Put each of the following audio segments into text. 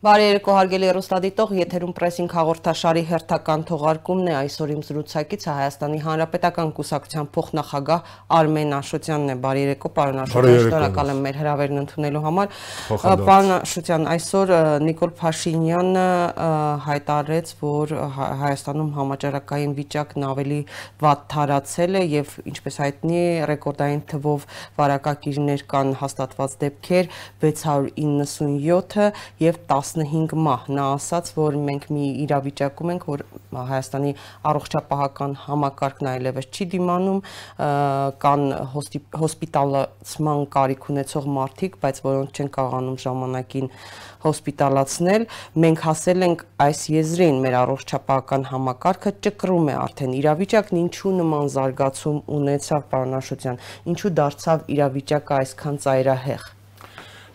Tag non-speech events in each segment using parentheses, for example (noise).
Բարի երեկո հարգելի ռուստադիտող, եթերում պրեսինգ հաղորդաշարի հերթական թողարկումն է այսօր իմ զրուցակիցը Հայաստանի Հանրապետական Կուսակցության փոխնախագահ Արմեն Աշոտյանն է։ Բարի երեկո, պարոն Աշոտյան, շնորհակալ եմ մեր հրավերն ընդունելու համար։ Պարոն Աշոտյան, այսօր Նիկոլ Փաշինյանը հայտարարեց, որ Հայաստանում համաճարակային վիճակն ավելի վատ թարացել է եւ ինչպես հայտնի է, ռեկորդային թվով վարակակիրներ կան հաստատված դեպքեր 697-ը եւ 10 15 մահ նա ասաց, որ մենք մի իրավիճակում ենք, որ Հայաստանի առողջապահական համակարգն այլևս չի դիմանում, կան հոսպիտալացման կարիք ունեցող մարդիկ, բայց որոնք չեն կարողանում ժամանակին հոսպիտալացնել, մենք հասել ենք այս եզրին, մեր առողջապահական համակարգը ճկռում է արդեն իրավիճակն ինչու նման զարգացում ունեցավ պարոն Աշոտյան, ինչու դարձավ իրավիճակը այսքան ծայրահեղ։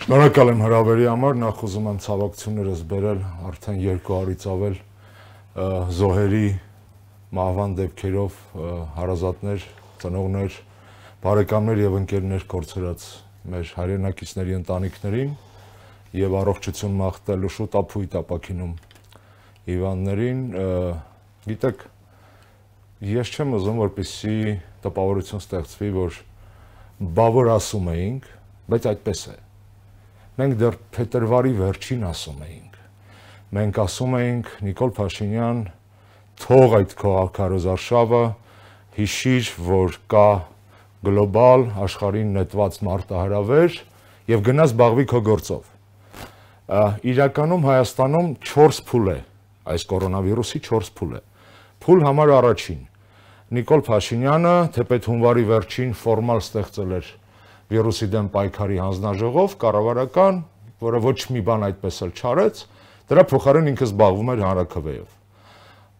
Շնորհակալ եմ հրավերի համար, նախ ուզում եմ ցավակցություններս բերել արդեն երկու առից ավել զոհերի մահվան դեպքերով հարազատներ, ծնողներ, բարեկամներ եւ ընկերներ կորցրած մեր հայրենակիցների ընտանիքներին եւ առողջություն մաղթելու շուտ ապույտ ապակինում հիվանդներին գիտեք ես չեմ ուզում որպեսի տպավորություն ստեղծվի որ բավոր ասում էինք բայց այդպես է Մենք դեռ փետրվարի վերջին ասում էինք։ Մենք ասում էինք Նիկոլ Փաշինյան թող այդ քո ակարոզարշավը հիշիր, որ կա գլոբալ աշխարհին նետված մարտահրավեր եւ գնաս զբաղվի քո գործով։ Իրականում Հայաստանում 4 փուլ է այս կորոնավիրուսի 4 փուլ է։ Փուլ համար առաջին Նիկոլ Փաշինյանը թեպետ հունվարի վերջին ֆորմալ ստեղծել էր վիրուսի դեմ պայքարի հանձնաժողով կառավարական, որը ոչ մի բան այդպես էլ չարեց, դրա փոխարեն ինքը զբաղվում էր հանրակրվեով։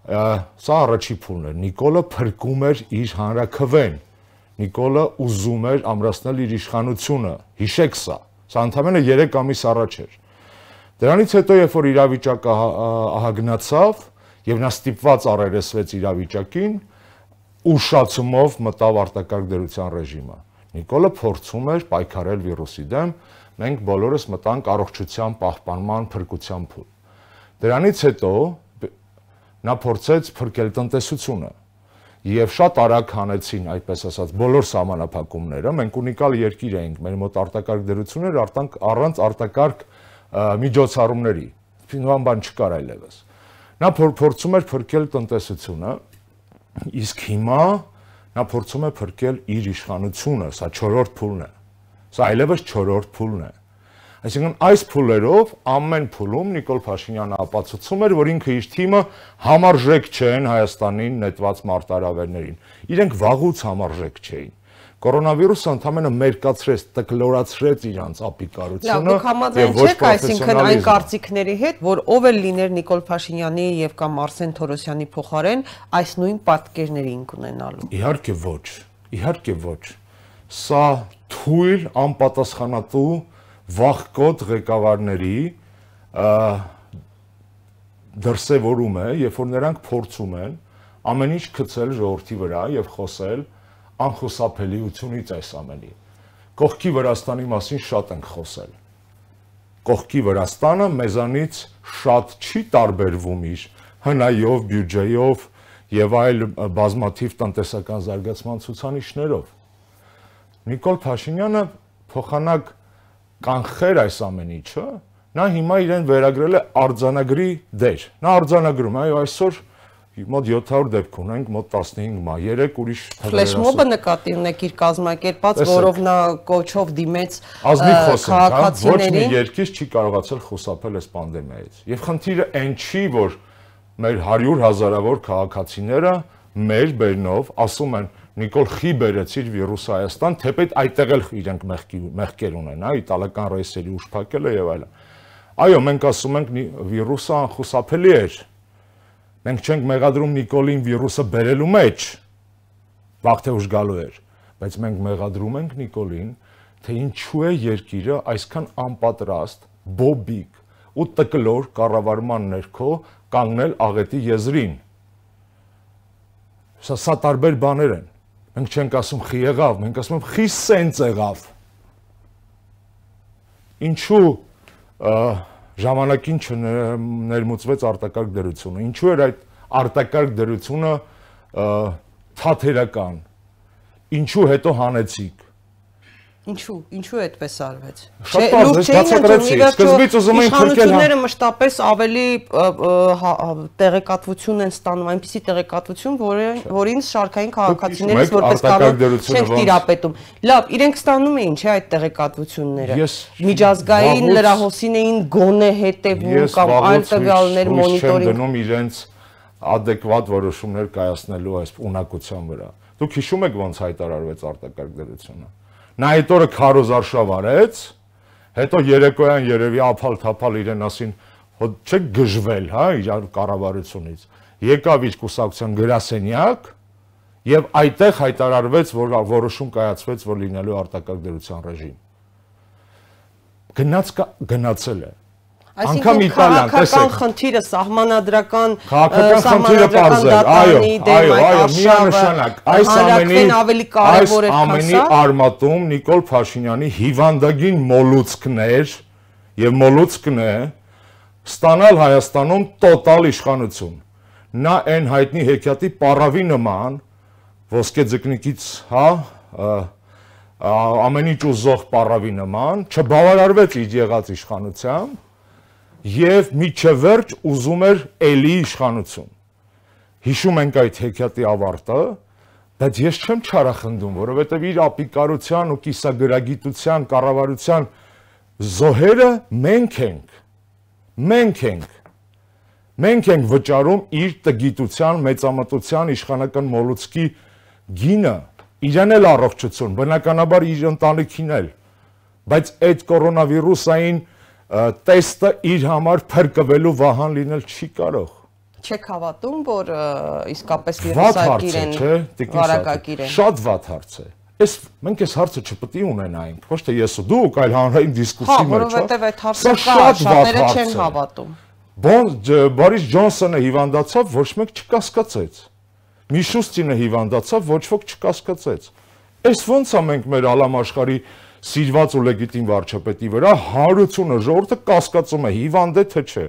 Սա առաջի փուլն էր։ Նիկոլը փրկում էր իր հանրակրվեն։ Նիկոլը ուզում էր ամրացնել իր իշխանությունը։ Հիշեք սա։ Սա ընդամենը 3 ամիս առաջ էր։ Դրանից հետո, երբ որ իրավիճակը ահագնացավ եւ նա ստիպված առերեսվեց իրավիճակին, ուշացումով մտավ արտակարգ դերության ռեժիմը։ Նիկոլը փորձում էր պայքարել վիրուսի դեմ, մենք բոլորս մտանք առողջության պահպանման փրկության փուլ։ Դրանից հետո նա փորձեց փրկել տնտեսությունը եւ շատ արագ հանեցին, այդպես ասած, բոլոր սահմանափակումները։ Մենք ունիկալ երկիր էինք, մեր մոտ արտակարգ դերություններ արտանք առանց արտակարգ միջոցառումների։ Ֆինվան բան չկար այլևս։ Նա փորձում էր փրկել տնտեսությունը, իսկ հիմա նա փորձում է փրկել իր իշխանությունը, սա 4-րդ փուլն է։ Սա այլևս 4-րդ փուլն է։ Այսինքն այս փուլերով ամեն փուլում Նիկոլ Փաշինյանը ապացուցում էր, որ ինքը իր թիմը համարժեք չեն Հայաստանին նետված մարտահրավերներին։ Իրենք վաղուց համարժեք չէին կորոնավիրուսը ընդհանրապես մերկացրեց, տկլորացրեց իրանց ապիկարությունը եւ ոչ այսինքն այն կարծիքների հետ, որ ով էլ լիներ Նիկոլ Փաշինյանի եւ կամ Արսեն Թորոսյանի փոխարեն, այս նույն պատկերներին կունենալու։ Իհարկե ոչ, իհարկե ոչ։ Սա թույլ անպատասխանատու վախկոտ ղեկավարների դրսևորում է, երբ որ նրանք փորձում են ամեն ինչ գցել ժողովրդի վրա եւ խոսել անխուսափելիությունից այս ամենի։ Կողքի Վրաստանի մասին շատ ենք խոսել։ Կողքի Վրաստանը մեզանից շատ չի տարբերվում իր հնայով, բյուջեյով եւ այլ բազմաթիվ տնտեսական զարգացման ցուցանիշներով։ Նիկոլ Փաշինյանը փոխանակ կանխեր այս ամեն ինչը, նա հիմա իրեն վերագրել է արձանագրի դեր։ Նա արձանագրում այո, այսօր մոտ 700 դեպք ունենք, մոտ 15 մա, 3 ուրիշ ֆլեշմոբը նկատի ունեք իր կազմակերպած, որով նա կոչով դիմեց քաղաքացիներին։ Ոչ մի երկիր չի կարողացել խուսափել այս պանդեմիայից։ Եվ խնդիրը այն չի, որ մեր 100 հազարավոր քաղաքացիները մեր բերնով ասում են Նիկոլ խի բերեցիր վիրուսը Հայաստան, թեպետ այդտեղ էլ իրենք մեղքի մեղքեր ունեն, հա, իտալական ռեյսերի ուժ փակելը եւ այլն։ Այո, մենք ասում ենք վիրուսը անխուսափելի էր, Մենք չենք մեղադրում Նիկոլին վիրուսը բերելու մեջ, վաղ թե ուշ գալու էր, բայց մենք մեղադրում ենք Նիկոլին, թե ինչու է երկիրը այսքան անպատրաստ, բոբիկ ու տկլոր կառավարման ներքո կանգնել աղետի եզրին։ Սա սա տարբեր բաներ են։ Մենք չենք ասում խի եղավ, մենք ասում ենք խի սենց եղավ։ Ինչու ժամանակին չներմուծվեց արտակարգ դրությունը։ Ինչու էր այդ արտակարգ դրությունը թաթերական։ Ինչու հետո հանեցիք Ինչու, ինչու այդպես արվեց։ Շատ բարձր, բացատրեցի։ Սկզբից ուզում էին փրկել իշխանությունները մշտապես ավելի հա, տեղեկատվություն են ստանում, այնպիսի տեղեկատվություն, որին շարքային քաղաքացիներից որպես կանոն չեն տիրապետում։ Լավ, իրենք ստանում էին, չէ, այդ տեղեկատվությունները։ Միջազգային լրահոսին էին գոնե հետևում կամ այլ տվյալներ մոնիտորինգ դնում իրենց adekvat որոշումներ կայացնելու այս ունակության վրա։ Դուք հիշում եք ոնց հայտարարվեց արտակարգ դրությունը Նա այդ օրը քարոզարշավ արեց, հետո երեկոյան երևի ափալ-թափալ իրեն ասին, հո չեք գժվել, հա, իր կառավարությունից։ Եկավ իր կուսակցության գրասենյակ եւ այդտեղ հայտարարվեց, որ որոշում կայացվեց, որ լինելու արտակարգ դրության ռեժիմ։ Գնաց գնացել է Անկամ Տեսեք։ Քաղաքական խնդիրը սահմանադրական քաղաքական խնդիրը բարձր, այո, այո, այո, միանշանակ։ Այս ամենի ավելի կարևոր է քան ամենի արմատում Նիկոլ Փաշինյանի հիվանդագին մոլուցքն էր եւ մոլուցքն է ստանալ Հայաստանում տոտալ իշխանություն։ Նա այն հայտնի հեքիաթի պարավի նման ոսկե ձկնիկից, հա, ամեն ինչ ուզող պարավի նման չբավարարվեց իր եղած իշխանությամբ եւ միջևերջ ուզում էր էլի իշխանություն։ Հիշում ենք այդ հեքիաթի ավարտը, բայց ես չեմ չարախնդում, որովհետեւ իր ապիկարության ու կիսագրագիտության կառավարության զոհերը մենք ենք։ Մենք ենք։ Մենք ենք վճարում իր տգիտության, մեծամտության, իշխանական մոլուցքի գինը, իրեն էլ առողջություն, բնականաբար իր ընտանիքին էլ։ Բայց այդ կորոնավիրուսային տեստը իր համար փրկվելու վահան լինել չի կարող։ Չեք հավատում, որ իսկապես վիրուսակիր են, վարակակիր են։ Շատ վատ հարց է։ Այս մենք այս հարցը չպետք է ունենայինք, ոչ թե ես ու դուք, այլ հանրային դիսկուսի մեջ, հա։ Որովհետև այդ հարցը կա, շատերը չեն հավատում։ Բոն Բորիս Ջոնսոնը հիվանդացավ, ոչ մեկ չկասկածեց։ Միշուստինը հիվանդացավ, ոչ ոք չկասկածեց։ Այս ո՞նց է մենք մեր ալամ աշխարհի սիրված ու լեգիտիմ վարչապետի վրա հարությունը ժողովուրդը կասկածում է հիվանդ է թե չէ։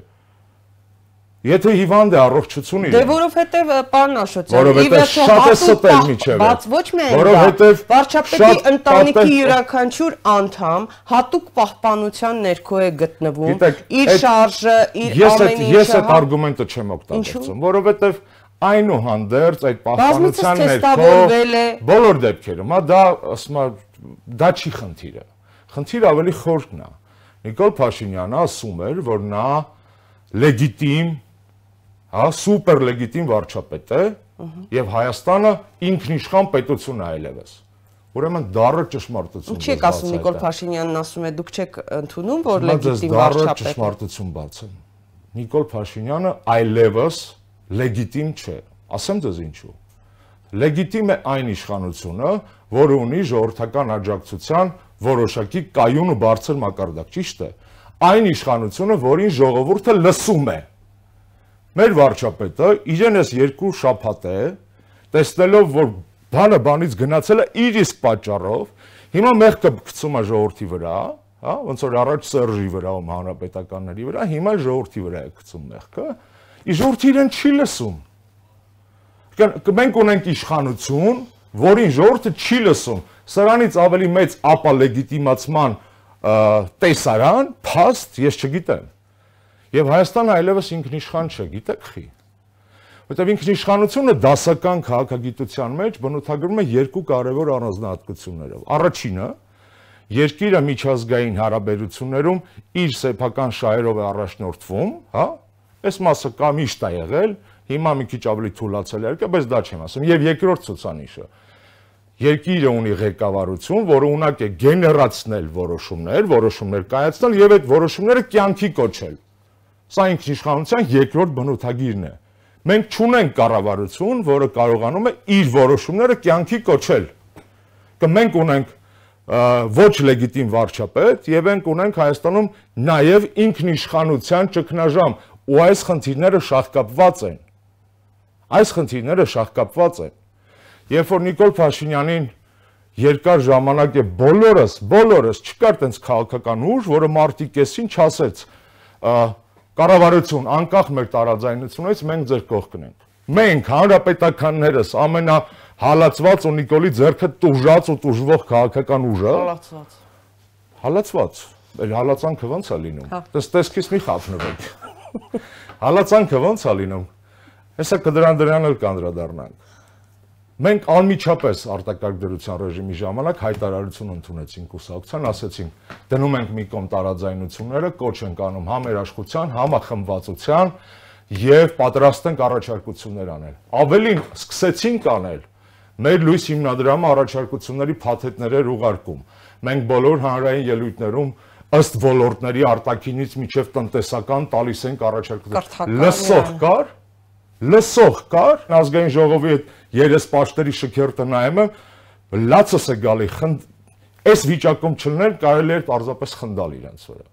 Եթե հիվանդ է առողջություն իր։ Դե որովհետև պարոն Աշոտյան, ի վերջո շատ է ստել միջև։ Բայց ոչ միայն որովհետև վարչապետի ընտանիքի յուրաքանչյուր անդամ հատուկ պահպանության ներքո է գտնվում։ Իր շարժը, իր ամեն ինչը։ Ես այդ արգումենտը չեմ օգտագործում, որովհետև այնուհանդերձ այդ պահպանության ներքո բոլոր դեպքերում, հա դա ասում դա չի խնդիրը։ Խնդիրը ավելի խորքն է։ Նիկոլ Փաշինյանը ասում էր, որ նա լեգիտիմ, հա, սուպեր լեգիտիմ վարչապետ է եւ Հայաստանը ինքնիշխան պետություն է այլևս։ Ուրեմն դառը ճշմարտություն։ Ինչի՞ եք ասում Նիկոլ Փաշինյանն ասում է, դուք չեք ընդունում, որ լեգիտիմ վարչապետ է։ ճշմարտություն բացեմ։ Նիկոլ Փաշինյանը այլևս լեգիտիմ չէ։ Ասեմ դες ինչու։ Լեգիտիմ է այն իշխանությունը, որը ունի ժողովրդական աջակցության որոշակի կայուն ու բարձր մակարդակ, ճիշտ է։ Այն իշխանությունը, որին ժողովուրդը լսում է։ Մեր վարչապետը իրեն էս երկու շաբաթ է տեսնելով, որ բանը բանից գնացել է իր իսկ պատճառով, հիմա մեղքը գցում է ժողովրդի վրա, հա, ոնց որ առաջ Սերժի վրա ու հանրապետականների վրա, հիմա ժողովրդի վրա է գցում մեղքը։ Ի ժողովրդի իրեն չի լսում։ Մենք ունենք իշխանություն, որին ժողովուրդը չի լսում, սրանից ավելի մեծ ապա լեգիտիմացման տեսարան, փաստ ես չգիտեմ։ Եվ Հայաստանը այլևս ինքնիշխան չէ, գիտեք խի։ Որտեւ ինքնիշխանությունը դասական քաղաքագիտության մեջ բնութագրվում է երկու կարևոր առանձնահատկություններով։ Առաջինը երկիրը միջազգային հարաբերություններում իր սեփական շահերով է առաջնորդվում, հա? Այս մասը կա միշտ է եղել, հիմա մի քիչ ավելի թույլացել է բայց դա չեմ ասում։ Եվ երկրորդ ցուցանիշը երկիրը ունի ղեկավարություն, որը ունակ է գեներացնել որոշումներ, որոշումներ կայացնել եւ այդ որոշումները կյանքի կոչել։ Սա ինքնիշխանության երկրորդ բնութագիրն է։ Մենք չունենք կառավարություն, որը կարողանում է իր որոշումները կյանքի կոչել։ Կը մենք ունենք ոչ լեգիտիմ վարչապետ եւ ենք ունենք Հայաստանում նաեւ ինքնիշխանության ճգնաժամ ու այս խնդիրները շահկապված են։ Այս խնդիրները շահկապված են։ Երբ որ Նիկոլ Փաշինյանին երկար ժամանակ է բոլորս, բոլորս չկար տենց քաղաքական ուժ, որը մարտի կեսին չասեց կառավարություն անկախ մեր տարաձայնությունից մենք ձեր կողքն ենք։ Մենք հանրապետականներս ամենա հալածված ու Նիկոլի ձեռքը տուժած ու տուժվող քաղաքական ուժը հալածված։ Հալածված։ Էլ հալածանքը ո՞նց է լինում։ Հա։ Դες տեսքից մի խափնվեք։ (laughs) Հալածանքը ո՞նց է լինում։ Հեսա կդրան դրան էլ կանդրադառնանք։ Մենք անմիջապես արտակարգ դրության ռեժիմի ժամանակ հայտարարություն ընդունեցինք կուսակցության, ասեցինք դնում ենք մի կողմ տարաձայնությունները, կոչ ենք անում համերաշխության, համախմբվածության եւ պատրաստ ենք առաջարկություններ անել։ Ավելին սկսեցինք անել մեր լույս հիմնադրամը առաջարկությունների փաթեթներ էր ուղարկում։ Մենք բոլոր հանրային ելույթներում ըստ ոլորտների արտակինից միջև տնտեսական տալիս ենք առաջարկություն։ Կրթական, Լսող այո։ կար, լսող կար, ազգային ժողովի հետ երես պաշտերի շքերթը նայում եմ, լացս է գալի, խնդ այս վիճակում չլներ կարելի էր պարզապես խնդալ իրենց վրա։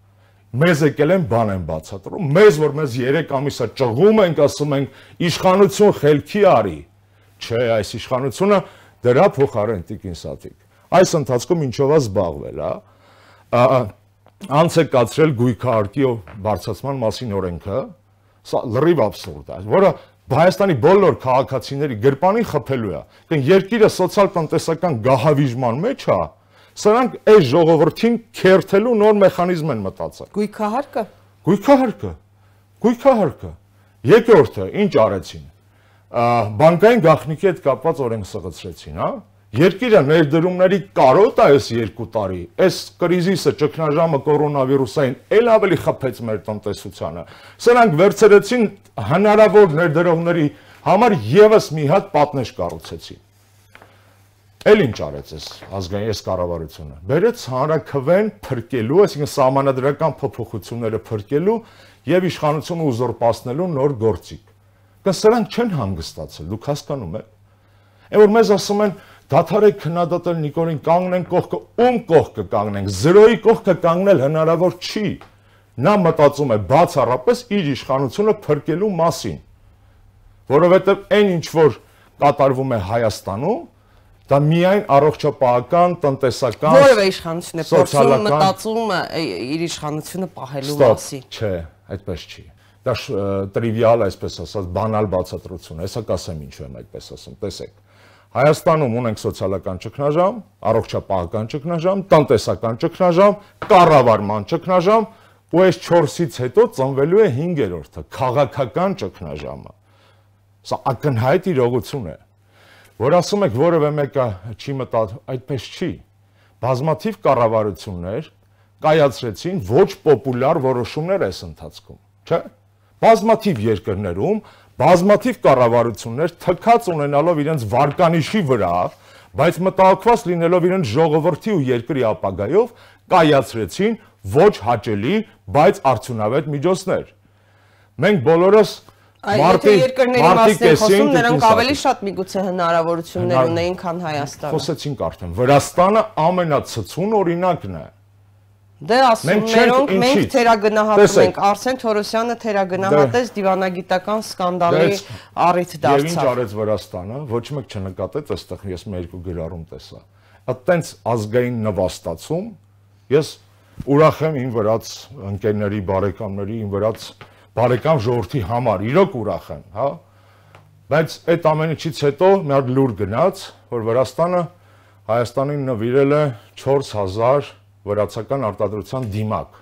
Մեզ եկել են բան են բացատրում, մեզ որ մեզ 3 ամիսա ճղում ենք, ասում ենք իշխանություն խելքի արի։ Չէ, այս իշխանությունը դրա փոխարեն տիկին Սաթիկ։ Այս ընթացքում ինչով է զբաղվել, հա։ Անց է կացրել գույքահարկի բարձրացման մասին օրենքը, սա լրիվ абսուրդ է, որը Հայաստանի բոլոր քաղաքացիների գրպանին խփելու է։ Դեն երկիրը սոցիալ-տնտեսական գահավիժման մեջ է, սրանք այս ժողովրդին քերթելու նոր մեխանիզմ են մտածել։ Գույքահարկը։ Գույքահարկը։ Գույքահարկը։ Երկրորդը ինչ արեցին։ Բանկային գաղտնիքի հետ կապված օրենք սղացրեցին, հա։ Երկիրը ներդրումների կարոտ է այս երկու տարի։ Այս կրիզիսը, ճգնաժամը կորոնավիրուսային ել ավելի խփեց մեր տնտեսությանը։ Սրանք վերցրեցին հնարավոր ներդրողների համար եւս մի հատ պատնեշ կառուցեցին։ Էլ ինչ արեց այս ազգային այս կառավարությունը։ Բերեց հանրակվեն փրկելու, այսինքն սահմանադրական փոփոխությունները փրկելու եւ իշխանությունը ուզուրպացնելու նոր գործիք։ Կան սրանք չեն հանգստացել, դուք հասկանում եք։ Այն որ մեզ ասում են դաթարեք քննադատել Նիկոլին կանգնեն կողքը, ում կողքը կանգնենք, զրոյի կողքը կանգնել հնարավոր չի։ Նա մտածում է բացառապես իր իշխանությունը փրկելու մասին որովհետև այն ինչ որ կատարվում է Հայաստանում, դա միայն առողջապահական, տնտեսական Որևէ իշխանություն է փորձում մտածում իր իշխանությունը պահելու մասին։ Չէ, այդպես չի։ Դա տրիվիալ, այսպես ասած, բանալ բացատրություն է։ Հեսա կասեմ ինչու եմ այդպես ասում։ Տեսեք։ Հայաստանում ունենք սոցիալական ճգնաժամ, առողջապահական ճգնաժամ, տնտեսական ճգնաժամ, կառավարման ճգնաժամ, ու այս 4-ից հետո ծնվելու է 5-րդը՝ քաղաքական ճգնաժամը։ Սա ակնհայտ իրողություն է, որ ասում եք որևէ մեկը չի մտա, այդպես չի։ Բազմաթիվ կառավարություններ կայացրեցին ոչ պոպուլար որոշումներ այս ընթացքում, չէ՞։ Բազմաթիվ երկրներում բազմաթիվ կառավարություններ թքած ունենալով իրենց վարկանիշի վրա, բայց մտահոգված լինելով իրենց ժողովրդի ու երկրի ապագայով, կայացրեցին ոչ հաճելի, բայց արդյունավետ միջոցներ։ Մենք բոլորս եթե երկրների խոսում, նրանք ավելի շատ միգուցե հնարավորություններ Հնար- ունեին, քան Հայաստանը։ Խոսեցինք արդեն։ Վրաստանը ամենացցուն օրինակն է։ Դե ասում մերոնք մենք թերագնահատում ենք Արսեն Թորոսյանը թերագնահատեց դիվանագիտական սկանդալի Դες- առիթ Եվ ինչ դարձավ։ արեց Վրաստանը, ոչ մեկ չնկատեց, այստեղ ես մի երկու գրառում տեսա։ Այդտենց ազգային նվաստացում ես ուրախ եմ իմ վրաց ընկերների, բարեկամների, իմ վրաց բարեկամ ժողովրդի համար, իրոք ուրախ եմ, հա։ Բայց այդ ամենից հետո մի հատ լուր գնաց, որ Վրաստանը Հայաստանին նվիրել է 4000 վրացական արտադրության դիմակ։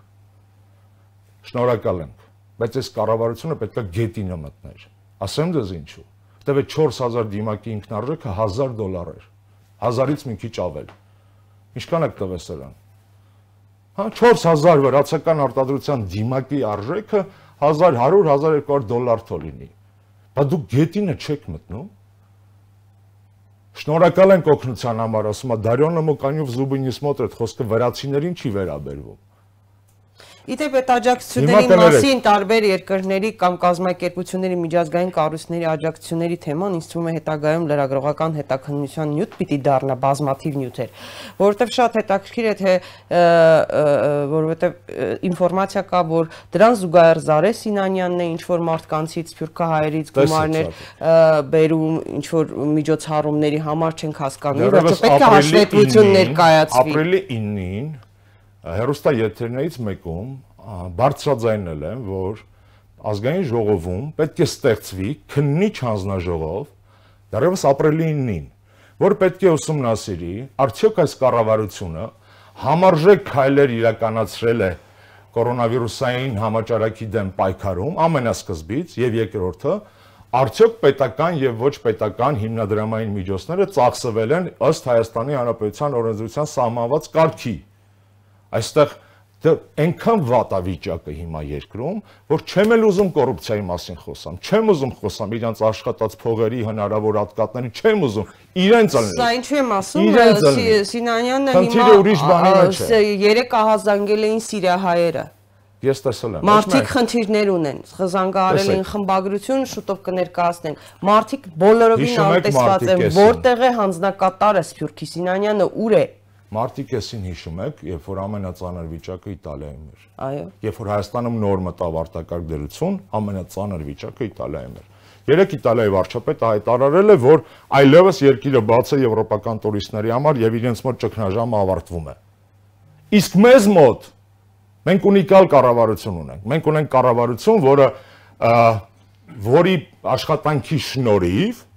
Շնորհակալ ենք, բայց այս կառավարությունը պետք է գետինը մտներ։ Ասեմ դες ինչու։ Որտեւ այդ 4000 դիմակի ինքնարժեքը 1000 դոլար էր։ 1000-ից մի քիչ ավել։ Ինչքան եք տվել սրան։ Հա 4000 վրացական արտադրության դիմակի արժեքը 1100-1200 դոլար թողինի։ Բա դուք գետինը չեք մտնում։ Շնորհակալ ենք օգնության համար, ասում է Դարյոնը Մոկանյով Զուբինիս մոտ այդ խոսքը վրացիներին չի վերաբերվում։ Իդեպ այդ աջակցությունների մասին տարբեր երկրների կամ կազմակերպությունների միջազգային կառույցների աջակցությունների թեման ինձ թվում է հետագայում լրագրողական հետաքննության նյութ պիտի դառնա բազմաթիվ նյութեր, որովհետև շատ հետաքրքիր է թե որովհետև ինֆորմացիա կա, որ դրան զուգահեռ Զարե Սինանյանն է ինչ որ մարդկանցից Սփյուռքահայերից գումարներ բերում ինչ որ միջոցառումների համար չենք հասկանում, վերջը պետք է հաշվետվություն 9-ին, ներկայացվի։ Ապրիլի 9-ին հերոստա եթերներից մեկում բարձրաձայնել եմ, որ ազգային ժողովում պետք է ստեղծվի քննիչ հանձնաժողով դեռևս ապրիլի 9-ին, որ պետք է ուսումնասիրի արդյոք այս կառավարությունը համարժեք քայլեր իրականացրել է կորոնավիրուսային համաճարակի դեմ պայքարում ամենասկզբից եւ երկրորդը արդյոք պետական եւ ոչ պետական հիմնադրամային միջոցները ծախսվել են ըստ Հայաստանի Հանրապետության օրենսդրության սահմանված կարգի այստեղ դա այնքան վատ է վիճակը հիմա երկրում, որ չեմ էլ ուզում կոռուպցիայի մասին խոսամ, չեմ ուզում խոսամ իրանց աշխատած փողերի հնարավոր ատկատների, չեմ ուզում իրենց ալնել։ Սա ինչու եմ ասում, Սինանյանը հիմա ուրիշ բանի մեջ է։ Երեք ահազանգել էին սիրիահայերը։ Ես տեսել եմ։ Մարդիկ խնդիրներ ունեն, խզանգարել են խմբագրություն, շուտով կներկայացնենք։ Մարդիկ բոլորովին անտեսված են, որտեղ է հանձնակատարը Սփյուռքի Սինանյանը, ուր է։ Մարտի կեսին հիշում եք, երբ որ ամենածանր վիճակը Իտալիայում էր։ Այո։ Երբ որ Հայաստանում նոր մտավ արտակարգ դերություն, ամենածանր վիճակը Իտալիայում էր։ Երեք Իտալիայի վարչապետը հայտարարել է, որ այլևս երկիրը բաց է եվրոպական տուրիստների համար եւ իրենց մոտ ճգնաժամը ավարտվում է։ Իսկ մեզ մոտ մենք ունիկալ կառավարություն ունենք։ Մենք ունենք կառավարություն, որը որի աշխատանքի շնորհիվ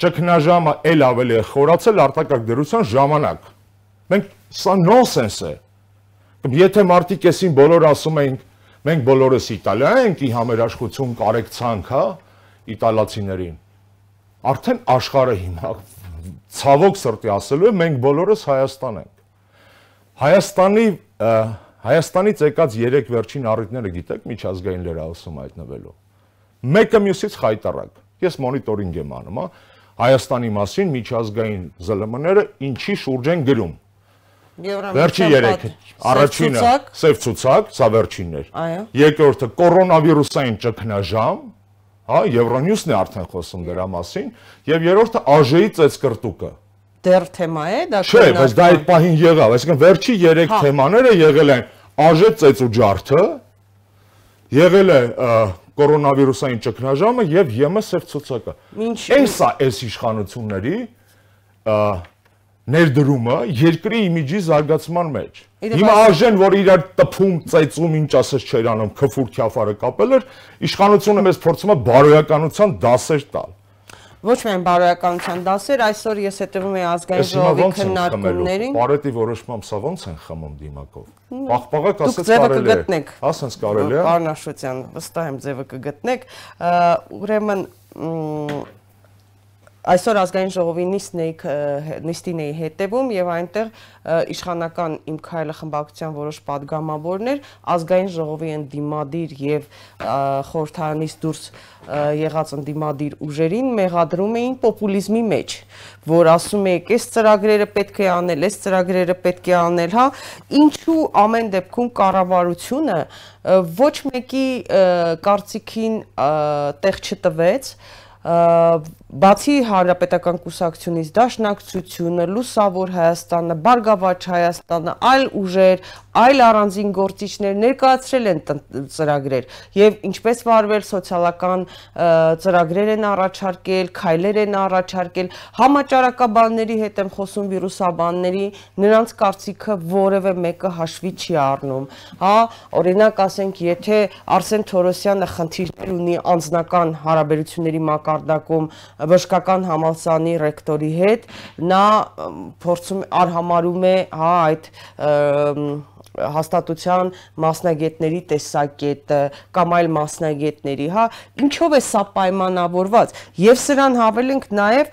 ճգնաժամը ել ավելի է խորացել արտակարգ դերության ժամանակ Մենք սա նոնսենս է։ եթե մարտի կեսին բոլոր ասում ենք, մենք բոլորս Իտալիա ենք, ի համերաշխություն կարեկցանք, հա, իտալացիներին։ Արդեն աշխարհը հիմա ցավոք սրտի ասելու է, մենք բոլորս Հայաստան ենք։ Հայաստանի Հայաստանից եկած 3 վերջին առիթները գիտեք միջազգային լրահոսում հայտնվելու։ Մեկը մյուսից խայտարակ։ Ես մոնիտորինգ եմ անում, հա։ Հայաստանի մասին միջազգային ԶԼՄ-ները ինչի շուրջ են գրում Վերջի 3 առաջինը սև ցուցակ, սա վերջինն էր։ Այո։ Երկրորդը կորոնավիրուսային ճգնաժամ, հա, Euronews-ն է արդեն խոսում դրա մասին, եւ երրորդը ԱԺ-ի ծեցկրտուկը։ Դեռ թեմա է դա Չէ, բայց դա այդ պահին եղավ, այսինքն վերջի 3 հա։ թեմաները եղել են ԱԺ ծեծ ու ջարդը, եղել է կորոնավիրուսային ճգնաժամը եւ ԵՄ սև ցուցակը։ Այս է այս իշխանությունների ներդրումը երկրի իմիջի զարգացման մեջ։ Հիմա արժեն, որ իրար տփում, ծեծում, ինչ ասես չեր անում, քֆուր քյաֆարը կապել էր, իշխանությունը մեզ փորձում է բարոյականության դասեր տալ։ Ոչ միայն բարոյականության դասեր, այսօր ես հետևում եմ ազգային ժողովի քննարկումներին։ Պարետի որոշմամբ սա ո՞նց են խմում դիմակով։ Պաղպաղակ ասած կարելի է։ Ասենց կարելի է։ Պարնաշության, վստահ եմ ձևը կգտնեք։ Ուրեմն այսօր ազգային ժողովի նիստն էի նիստին էի հետևում եւ այնտեղ իշխանական իմ քայլը խմբակցության որոշ падգամավորներ ազգային ժողովի ընդդիմադիր եւ խորհրդարանից դուրս եղած ընդդիմադիր ուժերին մեղադրում էին պոպուլիզմի մեջ որ ասում եք այս ծրագրերը պետք է անել, այս ծրագրերը պետք է անել, հա, ինչու ամեն դեպքում կառավարությունը ոչ մեկի կարծիքին տեղ չտվեց բացի հանրապետական կուսակցությունից դաշնակցությունը, լուսավոր Հայաստանը, Բարգավաճ Հայաստանը, այլ ուժեր, այլ առանձին գործիչներ ներկայացրել են ծրագրեր եւ ինչպես վարվել սոցիալական ծրագրեր են առաջարկել, քայլեր են առաջարկել, համաճարակաբանների հետ եմ խոսում վիրուսաբանների, նրանց կարծիքը որևէ մեկը հաշվի չի առնում։ Հա, օրինակ ասենք, եթե Արսեն Թորոսյանը խնդիրներ ունի անձնական հարաբերությունների մակարդակում բժշկական համալսարանի ռեկտորի հետ, նա փորձում արհամարում է, հա, այդ հաստատության մասնագետների տեսակետը կամ այլ մասնագետների, հա, ինչով է սա պայմանավորված։ Եվ սրան հավելենք նաև